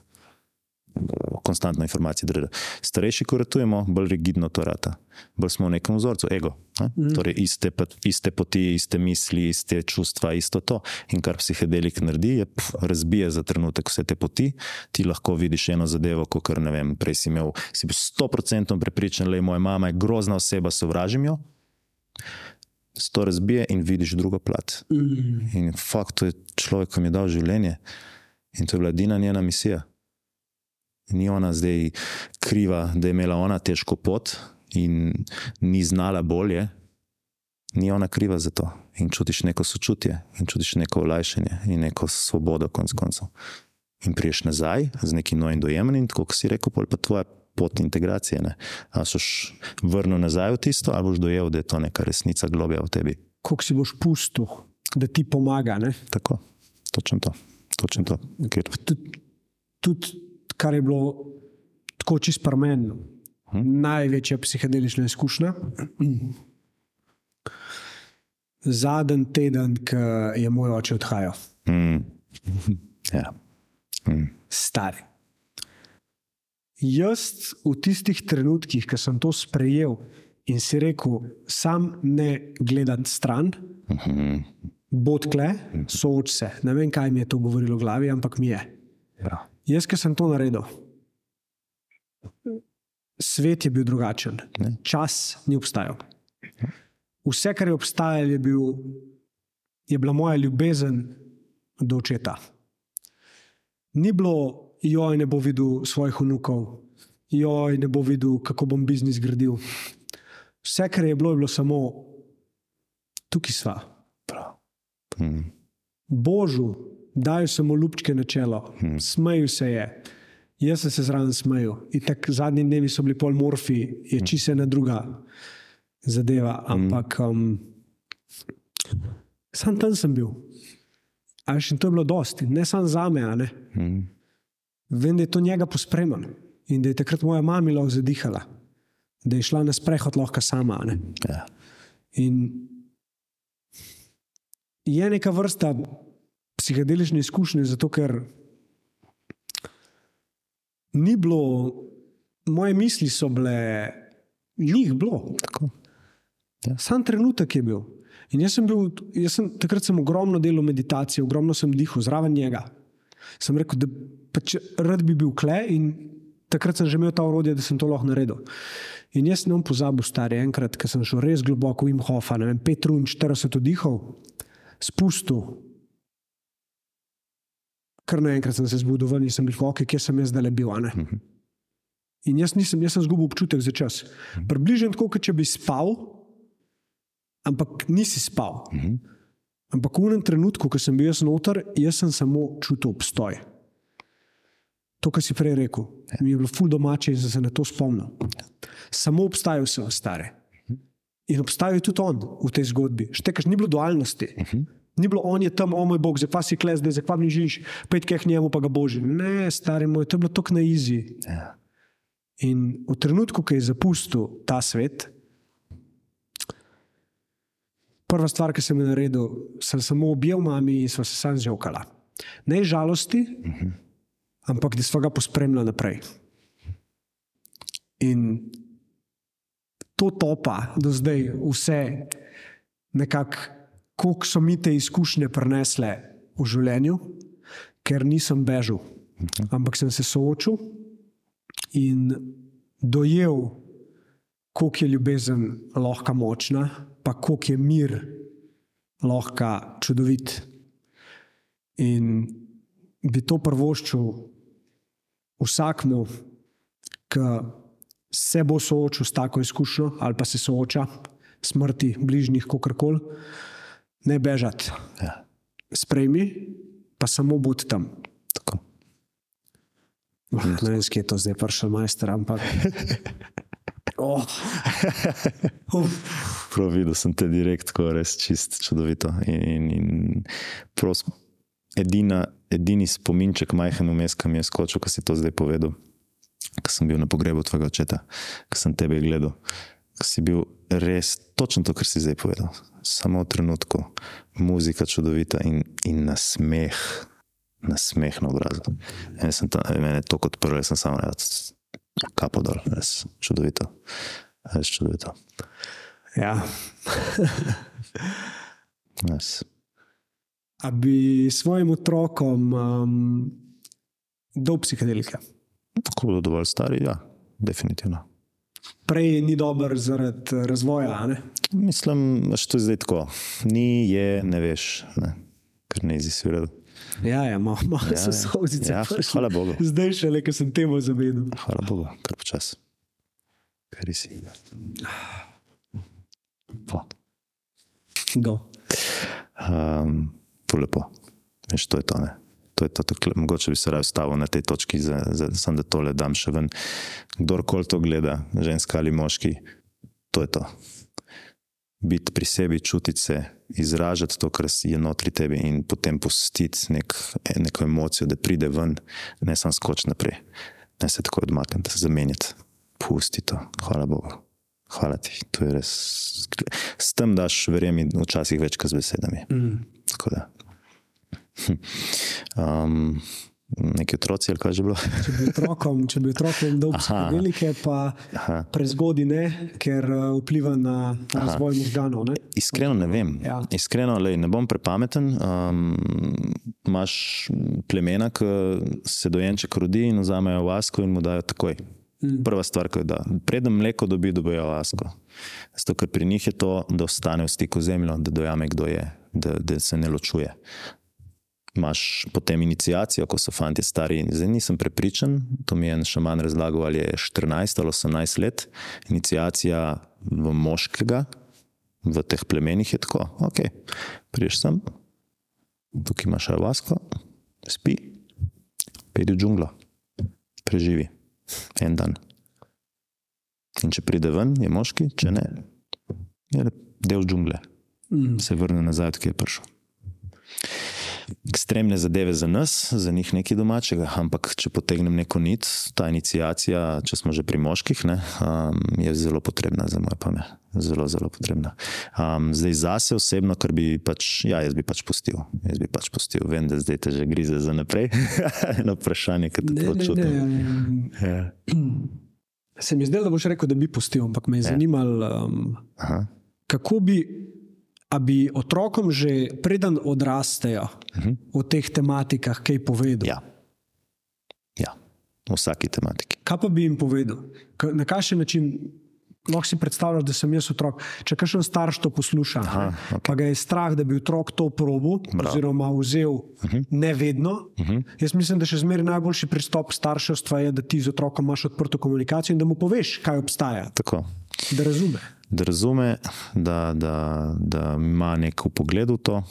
Konstantno informacije. Starejši, ko ratujemo, bolj rigidno to rata. Bolj smo v nekem vzorcu, ego. Mm. Torej, iste, iste poti, iste misli, iste čustva, isto to. In kar psihedelik naredi, je pf, razbije za trenutek vse te poti. Ti lahko vidiš eno zadevo, kot kar ne vem. Prej si imel, si bil 100% prepričan, da je moja mama je grozna oseba, sovražim jo se to razbije in vidiš drugo plat. Mm. In fakt, to je človek, ki mi je dal življenje in to je bila edina njena misija. Ni ona zdaj kriva, da je imela ona težko pot in ni znala bolje. Ni ona kriva za to. In čutiš neko sočutje, in čutiš neko olajšanje, in neko svobodo, konc koncev. In priješ nazaj z nekim novim dojemom, in tako, si rekel, pa tvoja pot integracije. Ne? Ali boš vrnil nazaj v tisto, ali boš dojel, da je to neka resnica globja v tebi. Kako si boš pustil, da ti pomaga? Ne? Tako, točno to. Točen to. Tudi, tud, kar je bilo tako čist parmen, hmm. največja psihedelična izkušnja. Zadnji teden, ki je moj oče odhajal. Hmm. Ja. Hmm. Stari. Jaz v tistih trenutkih, ko sem to sprejel in si rekel, sam ne gledam stran, uh -huh. bod kle, sooč se. Ne vem, kaj mi je to govorilo v glavi, ampak mi je. Ja. Jaz, ki sem to naredil, svet je bil drugačen, Ne. čas ni obstajal. Vse, kar je obstajalo, je, bil, je bila moja ljubezen do očeta. Ni bilo, joj, ne bo videl svojih vnukov, joj, ne bo videl, kako bom biznis gradil. Vse, kar je bilo, je bilo samo, tukaj sva. Prav. Mm. Božu, dajo samo lupčke na čelo, hmm. smeju se je. Jaz sem se zraven smejal. In tako zadnji dnevi so bili pol morfi, je čisto ena druga zadeva. Ampak um, sam tam sem bil. A veš, in to je bilo dosti, ne samo za me. a ne. Mm. Vem, da je to njega pospremljalo in da je takrat moja mama lahko zadihala, da je šla na sprehod lahko sama. ne. Ja. In je neka vrsta psihedelične izkušnje, zato ker ni bilo, moje misli so bile, njih bilo. Tako. Ja. Sam trenutek je bil. In jaz sem bil, jaz sem, takrat sem ogromno delal meditacije, ogromno sem dihal zraven njega. Sem rekel, da pač rad bi bil kle in takrat sem že imel ta urodje, da sem to lahko naredil. In jaz ne bom pozabil, stari, enkrat, ko sem šel res globoko v Imhofa, ne vem, 45 vdihov, spustil. Kar naenkrat sem se zbudil ven in sem bil, ok, kje sem jaz zdaj bil. a ne. In jaz nisem, jaz sem izgubil občutek za čas. Približno tako, kot če bi spal, ampak nisi spal. Ampak v enem trenutku, ko sem bil jaz noter, jaz sem samo čutil obstoj. To, kar si prej rekel, mi je bilo ful domače sem se na to spomnil. Samo obstajal sem, stare. In obstajal je tudi on v tej zgodbi. Štekaš, ni bilo dualnosti. Ni bilo, on je tam, o moj bog, zakaj si kles, zdaj zakaj mi živiš, pet keh njemu pa ga boži. Ne, stari moj, to je bilo tako na izi. Ja. In v trenutku, ko je zapustil ta svet, prva stvar, ki sem jo naredil, sem samo objel mami in sva se sam zjokala. Ne žalosti, uh -huh. Ampak da sva ga pospremljala naprej. In to topa do zdaj, vse nekako, koliko so mi te izkušnje prenesle v življenju, ker nisem bežal, ampak sem se soočil in dojel, koliko je ljubezen lahko močna, pa koliko je mir lahko čudovit. In bi to prvoščil vsakmu, ki se bo soočil s tako izkušnjo ali pa se sooča s smrti bližnjih, kakorkoli, ne bežati. Ja. Sprejmi, pa samo bodi tam. Tako. Oh, ne vem, kje je to zdaj prišel majster, ampak. Oh. Prav videl sem te direkt, tako res čist čudovito. In, in, in pros, edina, edini spominček, majhen vmes, ki mi je skočil, ko si to zdaj povedal, ko sem bil na pogrebu tvojega očeta, ko sem tebe gledal, ko si bil res točno to, kar si zdaj povedal. Samo v trenutku, muzika čudovita in, in na smeh, na obrazu. Tam, mene je to kot prvo, sem samo rekel, kapo dol, res čudovito. Res čudovito. Ja. Res. A bi svojim otrokom um, dal psihedelike? Ko bodo dovolj stari, ja, definitivno. Prej ni dober zaradi razvoja. ne? Mislim, da je zdaj tako. Ni, je, ne veš, ne. ker ne izisvirali. Ja, ja, malo mal Ja, so ja. sozice. Ja, prišle. hvala Bogu. Zdaj še le, ker sem temu zavedel. Hvala Bogu, kar počas. Kar si. Pa. Do. Um, to lepo. Veš, to je to. Ne? To je to, tako, mogoče bi se raje stavil na tej točki, za, za, sam da tole dam še ven. Kdorkoli to gleda, ženska ali moški, to je to. Biti pri sebi, čutiti se, izražati to, kar je notri tebi, in potem pustiti nek, neko emocijo, da pride ven, ne samo skoč naprej, ne se tako odmakniti, zamenjati. Pusti to, hvala Bogu. Hvala ti, to je res. S tem daš, verjemi, včasih več kot z besedami. Mm. Tako da. Um, neki otroci ali kaj že bilo. Če bi otrokom, če bi otrokom dal psihodelike, pa Aha. prezgodi ne, ker uh, vpliva na razvoj možganov. Ne? Iskreno ne vem. Ja. Iskreno, lej, ne bom prepameten. Um, imaš plemena, ki se dojenček rodi in vzamejo vasko in mu dajo takoj. Prva stvar, ki jo da. Preden mleko dobi, dobijo vasko. Zato, ker pri njih je to, da ostane v stiku z zemljo, da dojame, kdo je, da, da se ne ločuje. Imaš potem inicijacijo, ko so fanti stari. Zdaj nisem prepričan, to mi je en šaman razlagal, ali je 14 ali 18 let. Inicijacija v moškega, v teh plemenih je tako. Ok, priješ sem, tukaj imaš avasko, spi, pejdi v džunglo, preživi en dan. In če pride ven, je moški, če ne, je del džungle, Mm. se vrne nazaj, odkje je prišel. Ekstremne zadeve za nas, za njih nekaj domačega, ampak če potegnem neko nit, ta inicijacija, če smo že pri moških, ne, um, je zelo potrebna za moje pamet. Zelo, zelo potrebna. Um, zdaj, zase osebno, kar bi pač, ja, jaz bi pač pustil. Jaz bi pač pustil. Vem, da zdaj te že grize za naprej. Eno vprašanje, ki te čutim. ne. Ja. Se mi zdelo, da boš rekel, da bi pustil, ampak me je zanimalo, um, Aha. kako bi, a bi otrokom že preden odrastejo uh -huh. o teh tematikah kaj povedal. Ja. ja, v vsaki tematiki. Kaj pa bi jim povedal? Na kakšen način? Lahko si predstavljaš, da sem jaz otrok. Če kakšen starš to posluša, Aha, okay. pa ga je strah, da bi otrok to probil, oziroma vzel uh -huh. ne vedno. Uh -huh. Jaz mislim, da še zmeraj najboljši pristop starševstva je, da ti z otrokom imaš odprto komunikacijo in da mu poveš, kaj obstaja, Tako. da razume. Da razume, da, da, da ima neko pogled v to.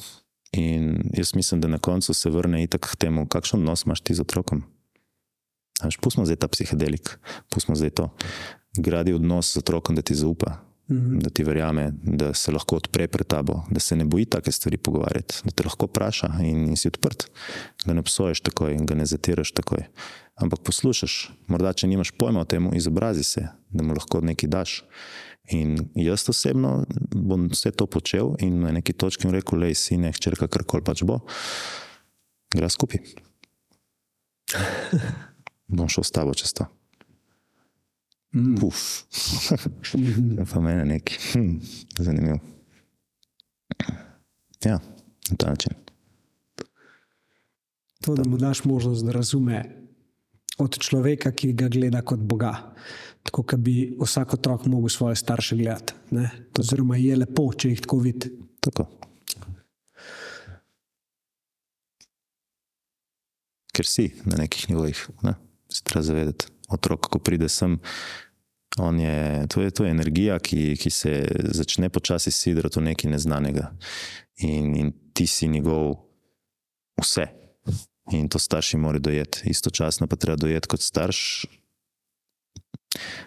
In jaz mislim, da na koncu se vrne itak k temu, kakšen odnos imaš ti z otrokom. Až pustimo zdaj ta psihedelik, pustimo zdaj to. Gradi odnos z otrokom, da ti zaupa, mm -hmm. da ti verjame, da se lahko odpre pred tabo, da se ne boji take stvari pogovarjati, da te lahko vpraša in, in si odprt. Ga ne obsoješ takoj in ga ne zatiraš takoj. Ampak poslušaš, morda če nimaš pojma o tem, izobrazi se, da mu lahko nekaj daš. In jaz osebno bom vse to počel in na neki točki mu rekel, lej, sine, hčerka, karkoli pač bo, gre skupaj. bom šel s tabo čez to. Mm. Puf. pa mene neki. Hm, zanimivo. Ja, na ta način. To, da mu daš možnost, da razume od človeka, ki ga gleda kot Boga. Tako, kot bi vsak otrok mogel svoje starše gledati. Ne? Oziroma, je lepo, če jih tako vidi. Tako. Ker si na nekih nivojih, ne? se treba zavedati. Otrok, ko pride sem, on je, to, je, to je energija, ki, ki se začne počasi sidrati v nekaj neznanega. In, in ti si njegov vse. In to starši morajo dojeti. Istočasno pa treba dojeti kot starš.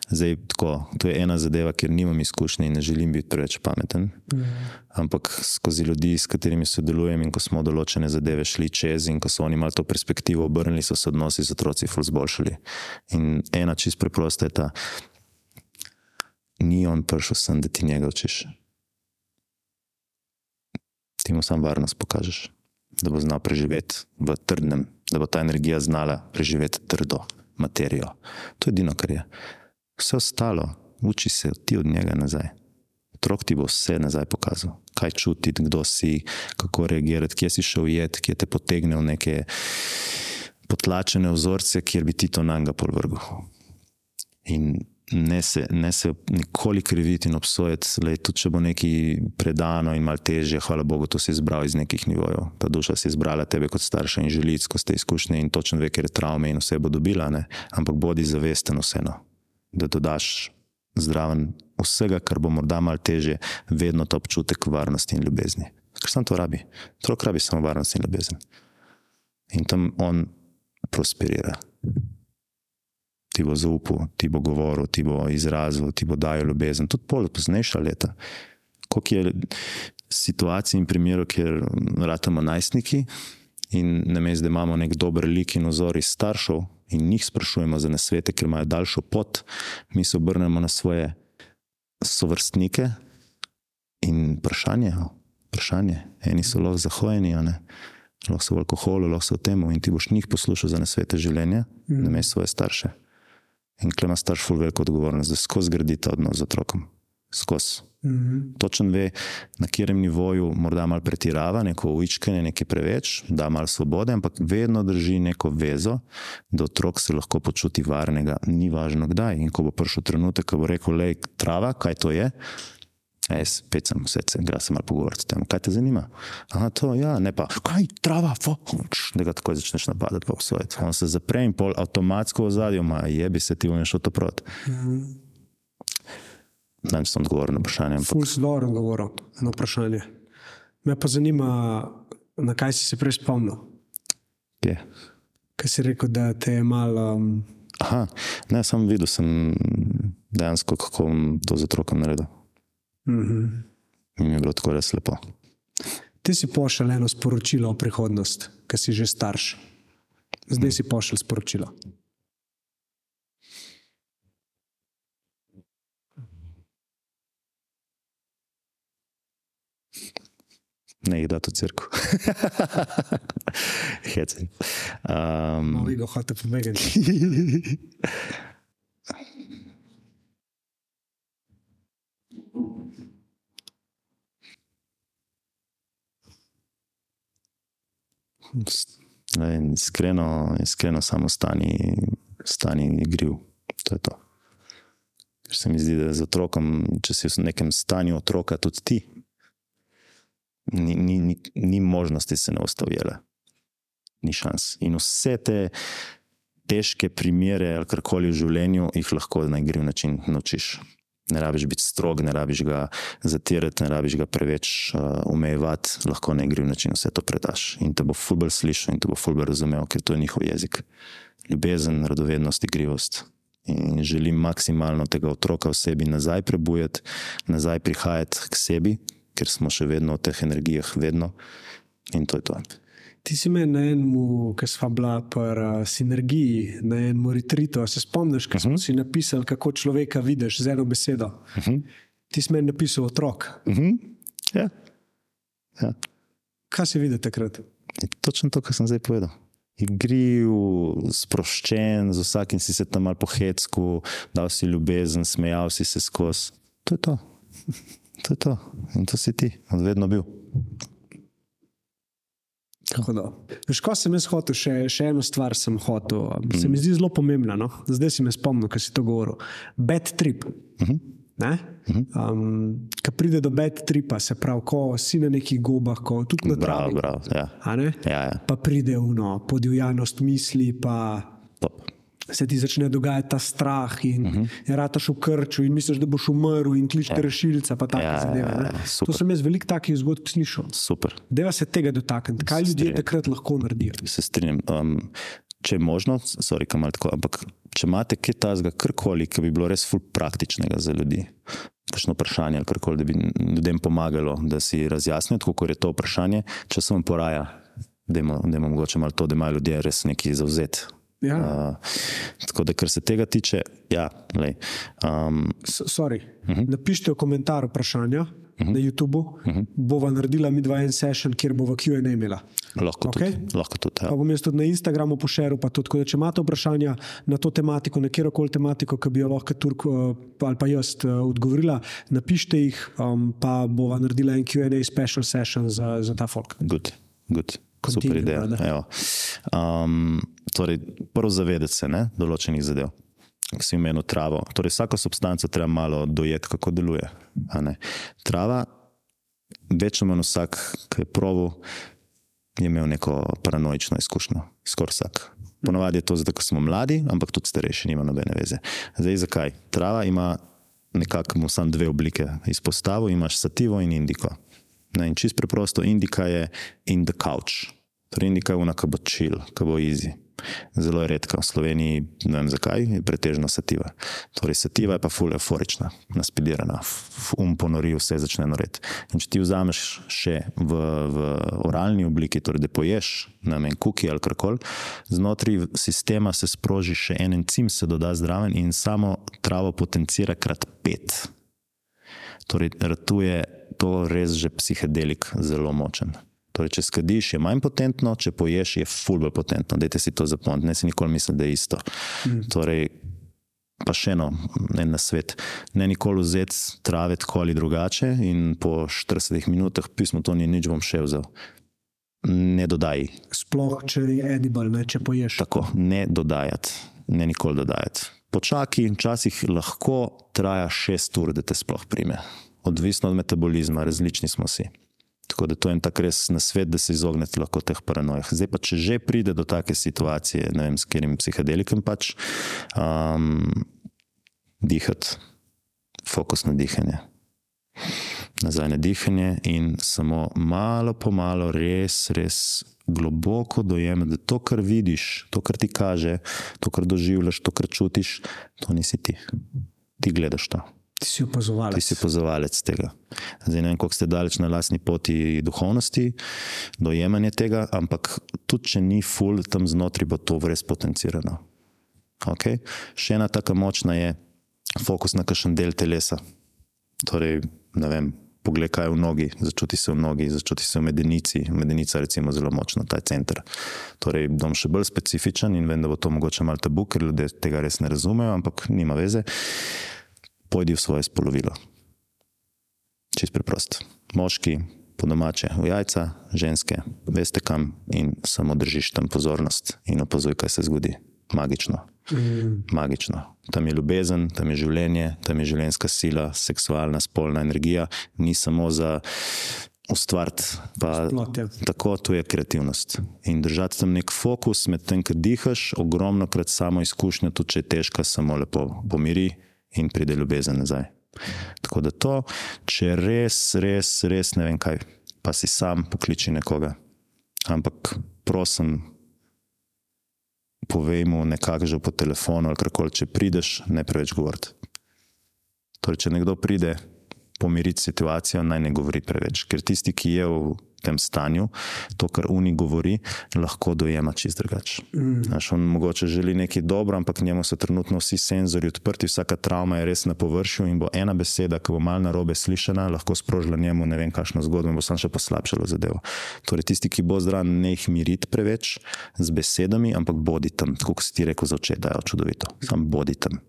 Zdaj, tako, to je ena zadeva, ker nimam izkušnje in ne želim biti preveč pameten. Mm. Ampak skozi ljudi, s katerimi sodelujem, in ko smo določene zadeve šli čez, in ko so oni malo to perspektivo obrnili, so se odnosi z otroci ful zboljšali. In ena čist preprosta je ta, ni on prišel sem, da ti njega učiš. Ti mu sam varnost pokažeš, da bo znal preživeti v trdnem, da bo ta energija znala preživeti trdo materijo. To je edino, kar je. Vse ostalo, uči se ti od njega nazaj. Otrok ti bo vse nazaj pokazal, kaj čutiti, kdo si, kako reagirati, kje si šel jet, kje te potegne v neke potlačene vzorce, kjer bi ti to na njega polvrgal. In ne se, ne se nikoli kriviti in obsojati, le tudi če bo nekaj predano in malo težje, hvala Bogu, to si izbral iz nekih nivojev. Ta duša si izbrala tebe kot starša in želi skozi te izkušnje in točno ve, ker je travme in vse bo dobila, ne? ampak bodi zavesten vseeno, da dodaš zdraven vsega, kar bo morda malo težje, vedno ta občutek varnosti in ljubezni. Ker sam to rabi. Otrok rabi samo varnost in ljubezen. In tam on prosperira ti bo zaupal, ti bo govoril, ti bo izrazil, ti bo dajal ljubezen. Tudi pol poznejša leta. Koliko je situacij in primerov, kjer ratamo najstniki in namesto, da imamo nek dober lik in ozor iz staršev in njih sprašujemo za nasvete, ker imajo daljšo pot, mi se obrnemo na svoje sovrstnike in vprašanje. vprašanje. Eni so lahko zahojeni, lahko so v alkoholu, lahko so v tem, in ti boš njih poslušal za nasvete življenja, mm. ne meš svoje starše. In klej ima starš ful veliko odgovornost, da skozi gradi ta odnos z otrokom. Skozi. Mm -hmm. Točen ve, na katerem nivoju morda malo pretirava, neko uičkanje, nekaj preveč, da malo svobode, ampak vedno drži neko vezo, da otrok se lahko počuti varnega, ni važno kdaj. In ko bo prišel trenutek, ko bo rekel, lej, trava, kaj to je, Jaz spet sem vse, gre se malo pogovarjati o tem, kaj te zanima. Aha, to, ja, ne pa, kaj trava, foč, da ga tako začneš napadati, pa vse. On se zapre in pol avtomatsko v zadju, ma je bi se ti vnešal to prot. Mm. Ne vem, če sem odgovoril na vprašanje. Ampak... Ful si dobro odgovoril na vprašanje. Me pa zanima, na kaj si se prej spomnil. Kje? Kaj si rekel, da te je malo. Um... Aha, ne, sem videl, sem dejansko, kako to z otrokom naredil. -hmm. Mi je bilo tako res lepo. Ti si pošiljal eno sporočilo o prihodnosti, ki si že starš. Zdaj si pošiljal sporočilo. Ne, da to crkvo. Hecen. Um, Malo ga hoče pomagati. Ne, iskreno, iskreno samo stani, stani igriv. To je to. Ker se mi zdi, da z otrokom, če si v nekem stanju otroka, tudi ti, ni, ni, ni, ni možnosti se ne ustavljale. Ni šans. In vse te težke primere ali karkoli v življenju, jih lahko na igriv način naučiš. Ne rabiš biti strog, ne rabiš ga zatirati, ne rabiš ga preveč uh, omejevati, lahko na igriv način vse to predaš. In te bo fulber slišal in te bo fulber razumel, ker to je njihov jezik. Ljubezen, radovednost, igrivost. In želim maksimalno tega otroka v sebi nazaj prebujati, nazaj prihajati k sebi, ker smo še vedno v teh energijah, vedno. In to je to. Ti si me na enem, ki smo bila pri uh, sinergiji, na enem retritu. Se spomniš, kaj uh -huh. si napisali, kako človeka vidiš z eno besedo? Uh mhm. -huh. Ti si meni napisal otrok. Uh mhm. -huh. ja. Ja. Kaj si videl takrat? Je točno to, kar sem zdaj povedal. Igriv, sproščen, z vsakim si se tam malo pohecku, dal si ljubezen, smejal si se skozi. To je to. to je to. In to si ti, vedno bil. Veš, ko sem jaz hotel, še, še eno stvar sem hotel, mm. se mi zdi zelo pomembna. No? Zdaj si me spomnil, kaj si to govoril. Bad trip. Mm -hmm. Um, ko pride do bed tripa, se pravi, ko si na nekih gobah, ko tudi na travi. Prav, ja. Ja, ja. Pa pride v no, podivjanost misli, pa Top se ti začne dogajati ta strah, in uh mhm. -huh. rataš v krču, in misliš, da boš umrl, in kličeš ja. rešilca. Ja, ja, ja, to sem jaz veliko takih zgodb slišal. Deva se tega dotakniti. Kaj ljudje takrat lahko naredijo? Se strinjam. Um, če je možno, sorry, tako, ampak če imate kaj tasga, karkoli, ki bi bilo res ful praktičnega za ljudi. Kakšno vprašanje, ali karkoli, da bi ljudem pomagalo, da si razjasnijo, kako je to vprašanje, če se vam poraja, da imamo mogoče malo to, da imajo ljudje res neki zauzeti Ja. Uh, tako da, kar se tega tiče, ja, um, sorry. Uh mhm. -huh. Napišite v komentar vprašanja uh mhm. -huh. na YouTube, uh mhm. -huh. bova naredila mi dva en session, kjer bova QA imela. Lahko okay? tudi. Lahko tudi ja. Pa bom jaz tudi na Instagramu pošeril. Tako da, če imate vprašanja na to tematiko, na kjer koli tematiko, ki bi jo lahko Turk uh, ali pa jaz uh, odgovorila, napišite jih, um, pa bova naredila en QA special session za, za ta folk. Good. Good. Super ideja. Um, torej, prvo zavedati se ne, določenih zadev. Si imel travo. Torej, vsako substanco treba malo dojeti, kako deluje. Trava, večino manj vsak, ki je proval, je imel neko paranoično izkušnjo. Skoraj vsak. Ponovadi je to zato, ker smo mladi, ampak tudi starejši, nima nobene veze. Zdaj, zakaj? Trava ima nekako samo dve oblike izpostavo, imaš sativo in indiko. Ne, in čist preprosto, indika je in the couch. Torej, indika je unaka bo chill, ka bo easy. Zelo je redka v Sloveniji, ne vem zakaj, je pretežno sativa. Torej, sativa je pa ful euforična, naspidirana, um ponori, vse začne noreti. In če ti vzameš še v, v oralni obliki, torej da poješ na men kuki ali karkoli, znotraj sistema se sproži še en encim, se doda zdraven in samo travo potencira krat pet. Torej, ratuje to res že psihedelik zelo močen. Torej, če skadiš, je manj potentno, če poješ, je fulbo potentno. Dajte si to zapomniti, ne si nikoli misliti, da je isto. Mm. Torej, pa še eno, en na svet. Ne nikoli vzeti trave tako ali drugače in po 40 minutah pismo, to ni nič, bom še vzel. Ne dodaj. Sploh, če je edible, ne, če poješ. Tako, ne dodajati, ne nikoli dodajati. Počaki, včasih lahko traja 6 ur, da te sploh prime. Odvisno od metabolizma, različni smo si. Tako da to je en tak res na svet, da se izognete lahko teh paranojah. Zdaj pa, če že pride do take situacije, ne vem, s katerim psihedelikom pač, um, dihati, fokus na dihanje. Nazaj na dihanje in samo malo po malo, res, res globoko dojemati, da to, kar vidiš, to, kar ti kaže, to, kar doživljaš, to, kar čutiš, to nisi ti. Ti gledaš to. Ti si opazovalec. Ti si opazovalec tega. Zdaj, ne vem, koliko ste daleč na lastni poti duhovnosti, dojemanje tega, ampak tudi če ni ful, tam znotraj bo to res potencirano. Okay? Še ena taka močna je fokus na kakšen del telesa. Torej, ne vem, pogled, kaj je v nogi, začuti se v nogi, začuti se v medenici. Medenica je zelo močna, ta center. Torej, bom še bolj specifičen in vem, da bo to mogoče malo tabu, ker ljudje tega res ne razumejo, ampak nima veze pojdi v svoje spolovilo. Čist preprost. Moški, po domače, v jajca, ženske, veste kam in samo držiš tam pozornost in opazuj, kaj se zgodi. Magično. Mm. Magično. Tam je ljubezen, tam je življenje, tam je življenjska sila, seksualna, spolna energija, ni samo za ustvariti, pa tako tu je kreativnost. In držati tam nek fokus med tem, kar dihaš, ogromno krat samo izkušnja, tudi če je težka, samo lepo pomiri in pride ljubezen nazaj. Tako da to, če res, res, res ne vem kaj, pa si sam pokliči nekoga. Ampak prosim, povej mu nekako že po telefonu ali karkoli, če prideš, ne preveč govoriti. Torej, če nekdo pride pomiriti situacijo, naj ne govori preveč, ker tisti, ki je v tem stanju, to, kar Uni govori, lahko dojema čist drugače. Mm. On mogoče želi nekaj dobro, ampak njemu so trenutno vsi senzori odprti, vsaka travma je res na površju in bo ena beseda, ki bo mal na robe slišana, lahko sprožila njemu ne vem, kakšno zgodbo in bo sam še poslabšalo zadevo. Torej, tisti, ki bo zdrav, ne jih miriti preveč z besedami, ampak bodi tam, kot si ti rekel, za oče, da je čudovito. Sam bodi tam,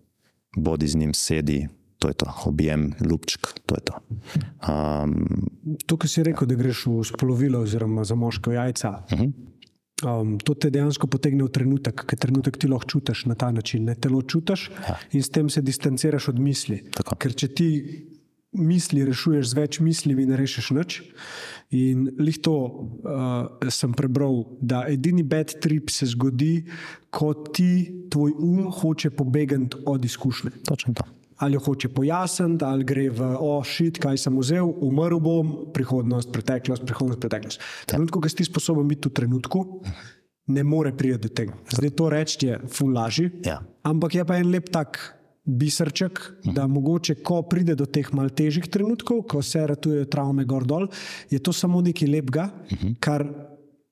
bodi z njim, sedi, to je to, objem, ljubček, to je to. Um, to, kar si rekel, da greš v spolovilo, oziroma za moško jajca. Uh -huh. Um, to te dejansko potegne v trenutek, ker trenutek ti lahko čutiš na ta način. Ne? Telo čutiš ja. in s tem se distanciraš od misli. Tako. Ker če ti misli rešuješ z več misli, ne rešiš nič. In lih to uh, sem prebral, da edini bad trip se zgodi, ko ti tvoj um hoče pobegati od izkušnje. Točno to ali jo hoče pojasniti, ali gre v ošit, kaj sem vzel, umrl bom, prihodnost, preteklost, prihodnost, preteklost. Trenutko, ki si sposoben biti v trenutku, ne more priti do tega. Zdaj to reči je ful lažji. Ja. Ampak je pa en lep tak. Biserček, da mogoče, ko pride do teh malce težjih trenutkov, ko se ratujejo travme gor dol, je to samo nekaj lepega, kar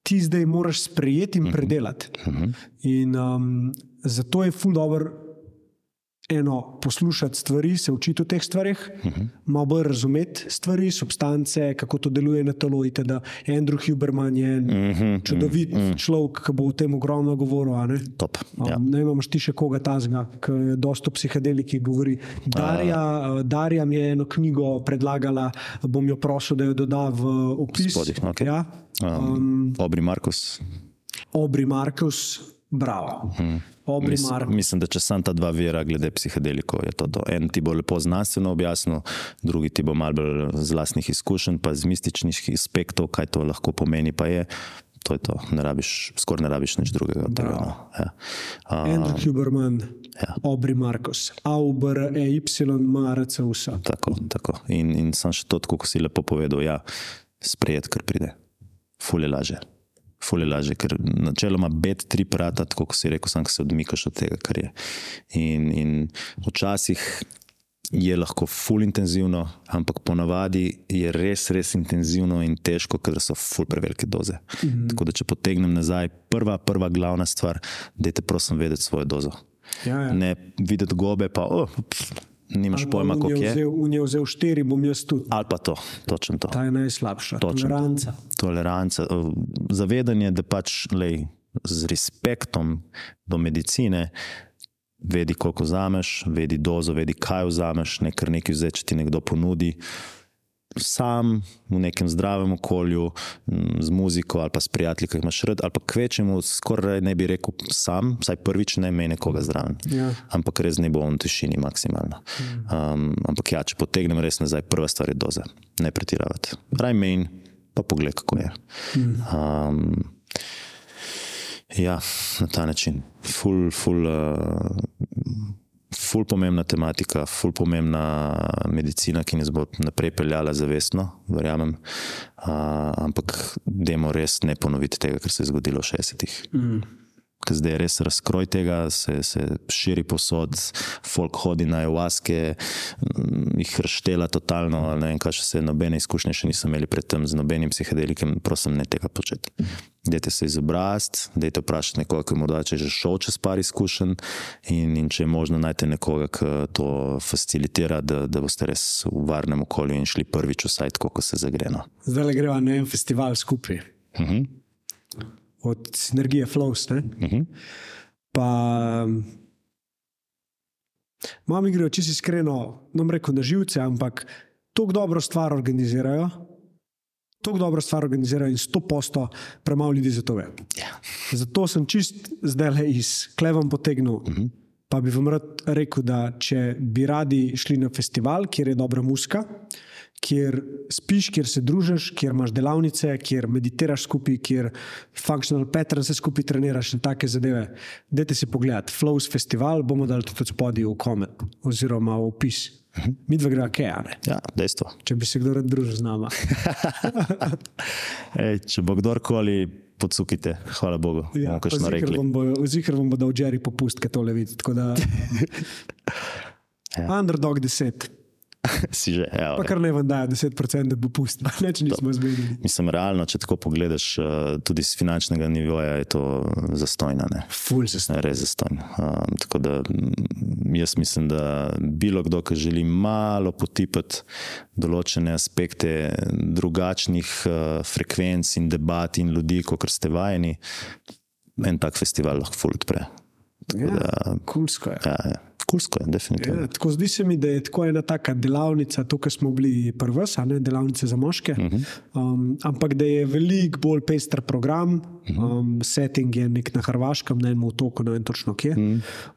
ti zdaj moraš sprejeti in predelati. In um, zato je ful dobro eno poslušati stvari, se učiti o teh stvarih, uh -huh. malo bolj razumeti stvari, substance, kako to deluje na telo. Andrew Huberman je uh -huh, čudovit uh -huh. človek, ki bo o tem ogromno govoril. Ne, ja. ne imaš ti še koga tazga, ki je dosto psihedeliki govori. Darja, uh, Darja mi je eno knjigo predlagala, bom jo prosil, da jo doda v opis. Spodih, okay. ja. um, um, Obri Markus. Obri Markus, bravo. Uh -huh. Mis, mislim, da če sem ta dva vira, glede psihedelikov, je to, to. En ti bo lepo znanstveno objasnil, drugi ti bo malo z vlastnih izkušenj, pa z mističnih aspektov, kaj to lahko pomeni. Pa je, to je to, ne rabiš, skoraj ne rabiš nič drugega. Tega, no. ja. uh, Andrew Huberman, ja. Obri Markus, Auber, EY, Marec, vse. Tako, tako. In, in sem še to, kot si lepo povedal, ja, sprejet, kar pride. Fule laže fulje lažje, ker načeloma bed tri prata, tako kot si rekel, samo se odmikaš od tega, kar je. In, in včasih je lahko ful intenzivno, ampak ponavadi je res, res intenzivno in težko, ker so ful prevelike doze. Mm -hmm. Tako da, če potegnem nazaj, prva, prva glavna stvar, da te prosim vedeti svojo dozo. Ja, ja. Ne videti gobe, pa oh, pff, nimaš pojma, kako je. Vzel, v njej vzel štiri, bom jaz tudi. Ali pa to, točno to. Ta je najslabša. Točno to. Toleranca. Toleranca. eh, Zavedanje, da pač lej, z respektom do medicine, vedi, koliko vzameš, vedi dozo, vedi, kaj vzameš, ne kar nekaj vzeti, če ti nekdo ponudi. Sam v nekem zdravem okolju, m, z muziko ali pa s prijatelji, ki jih imaš rad, ali pa kvečemu, skoraj ne bi rekel sam, vsaj prvič ne imej nekoga zraven. Ja. Ampak res ne bo v tišini maksimalno. Um, ampak ja, če potegnem res nazaj, prva stvar je doza, ne pretiravati. Raj meni, pa pogled, kako je. Um, ja, na ta način. Ful, ful, uh, ful pomembna tematika, ful pomembna medicina, ki nas bo naprej peljala zavestno, verjamem. Uh, ampak dajmo res ne ponoviti tega, kar se je zgodilo v 60-ih. Mm. Ker zdaj je res razkroj tega, se, se širi posod, folk hodi na evaske, jih razštela totalno. Ne vem, kaj še se nobene izkušnje še niso imeli pred tem z nobenim psihedelikom, prosim, ne tega početi. Dajte se izobraziti, dajte vprašati nekoga, ki morda če je že šel čez par izkušenj in, in če je možno najti nekoga, ki to facilitira, da, da boste res v varnem okolju in šli prvič vsaj tako, kot se zagreno. Zdaj le greva na en festival skupaj. Uh -huh. Od sinergije Flows. Ne? Uh -huh. Pa, mami grejo čisto iskreno, ne bom rekel na živce, ampak tako dobro stvar organizirajo, tako dobro stvar organizirajo in sto posto premalo ljudi za to ve. Ja. Zato sem čist zdaj le iz klevom potegnil. Uh -huh. Pa bi vam rad rekel, da če bi radi šli na festival, kjer je dobra muska, kjer spiš, kjer se družiš, kjer imaš delavnice, kjer meditiraš skupaj, kjer functional pattern se skupaj treniraš in take zadeve. Dajte si pogledati, Flows festival bomo dali tudi spodaj v koment oziroma v opis. -huh. Mi dva greva kaj, ne? ja, dejstvo. Če bi se kdo rad družil z nama. Ej, če bo kdorkoli, podsukite, hvala Bogu. Ja, Zihar vam bo dal Jerry popust, ki tole vidi. Tako da. ja. Underdog 10. si že, ja, pa kar ne vam dajo 10% da popust, neč nismo zmenili. Mislim, realno, če tako pogledaš, tudi z finančnega nivoja je to zastojno. Ne? Ful zastojno. Res zastojno. Um, tako da jaz mislim, da bilo kdo, ki želi malo potipati določene aspekte drugačnih uh, frekvenc in debat in ljudi, kot ste vajeni, en tak festival lahko ful odpre. Ja, Kulsko je. Ja, ja. Kulsko je, definitivno. Ja, tako zdi se mi, da je tako ena taka delavnica, to, kar smo bili prvi, ne delavnice za moške. Uh -huh. um, ampak da je veliko bolj pester program, um, setting je nek na Hrvaškem, ne v toku, ne vem točno kje.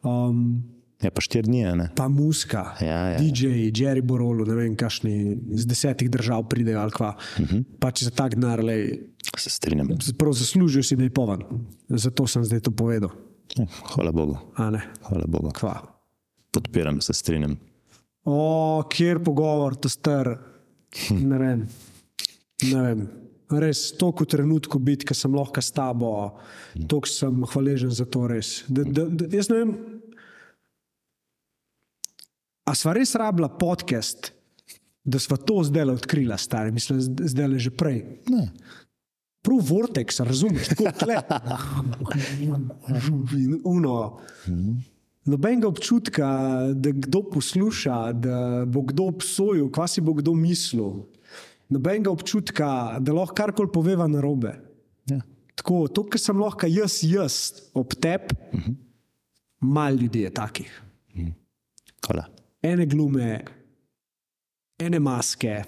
Um, Ja, pa štiri dni, ne? Pa muska, ja, ja. DJ, Jerry Borolo, ne vem, kašni iz desetih držav pridejo ali kva. Uh -huh. Pa če se tak denar, lej, se strinjam. Prav zaslužijo si, da je povan. Zato sem zdaj to povedal. Ja, hvala Bogu. Hvala Bogu. Kva? Podpiram, se strinjam. O, kjer pogovor, to star. Ne vem. Ne vem. Res, toliko trenutku biti, ker sem lahko s tabo, toliko sem hvaležen za to. Res. Da, da, da, jaz ne vem, a sva res rabila podcast, da sva to zdaj odkrila, stari, mislim, zdaj le že prej. Ne. Prav vortex, razumeš, tako klep. Uno. Nobenega občutka, da kdo posluša, da bo kdo obsojil, kva si bo kdo mislil. Nobenega občutka, da lahko karkoli poveva na robe. Ja. Tako, to, kar sem lahko jaz, jaz ob tebi, uh -huh. malo ljudi je takih. Hvala. Ene glume, ene maske,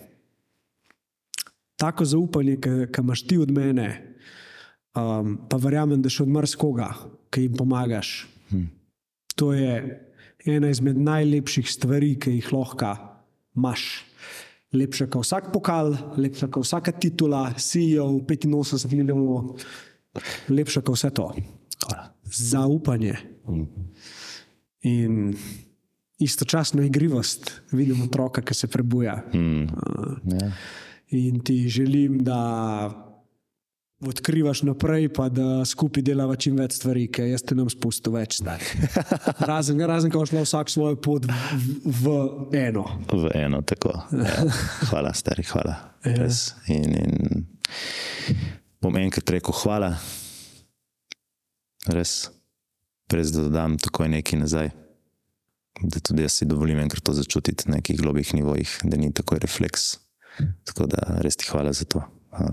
tako zaupanje, ki imaš ti od mene, um, pa verjamem, da še od marsikoga, ki jim pomagaš. To je ena izmed najlepših stvari, ki jih lahko imaš. Lepša kot vsak pokal, lepša kot vsaka titula, CEO, 85 milijonov, lepša kot vse to. Zaupanje. Hmm. In istočasno igrivost, vidim otroka, ki se prebuja. Hmm. Uh, yeah. In ti želim, da odkrivaš naprej, pa da skupaj delava čim več stvari, ker jaz te nam spustim več. Razen, razen ko šlo vsak svojo pot v, v eno. V eno, tako. Ja. Hvala, stari, hvala. Ja. In, in bom enkrat rekel hvala, res, brez da dodam takoj nekaj nazaj. da tudi jaz si dovolim enkrat to začutiti na nekih globih nivojih, da ni tako refleks. Tako da res ti hvala za to,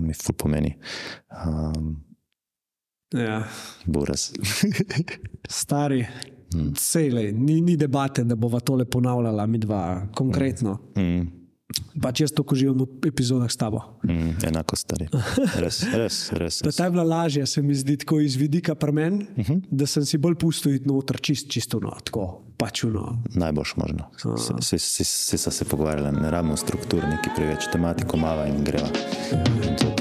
mi ful pomeni. Um, Ja. Buras. Stari, Sejlej, ni, ni debate, da bova tole ponavljala, mi dva konkretno. Mm, Pač jaz to uživam v epizodah s tabo. mm, enako stari. Res, res, res. Da ta je bila lažja, se mi zdi, tako iz vidika premen, uh -huh. da sem si bolj pustil iti noter, čist, čisto no, tako pač no. Najboljš možno. Vsi se, se, pogovarjali, ne rabimo struktur, neki preveč tematiko mava in greva. In to je to.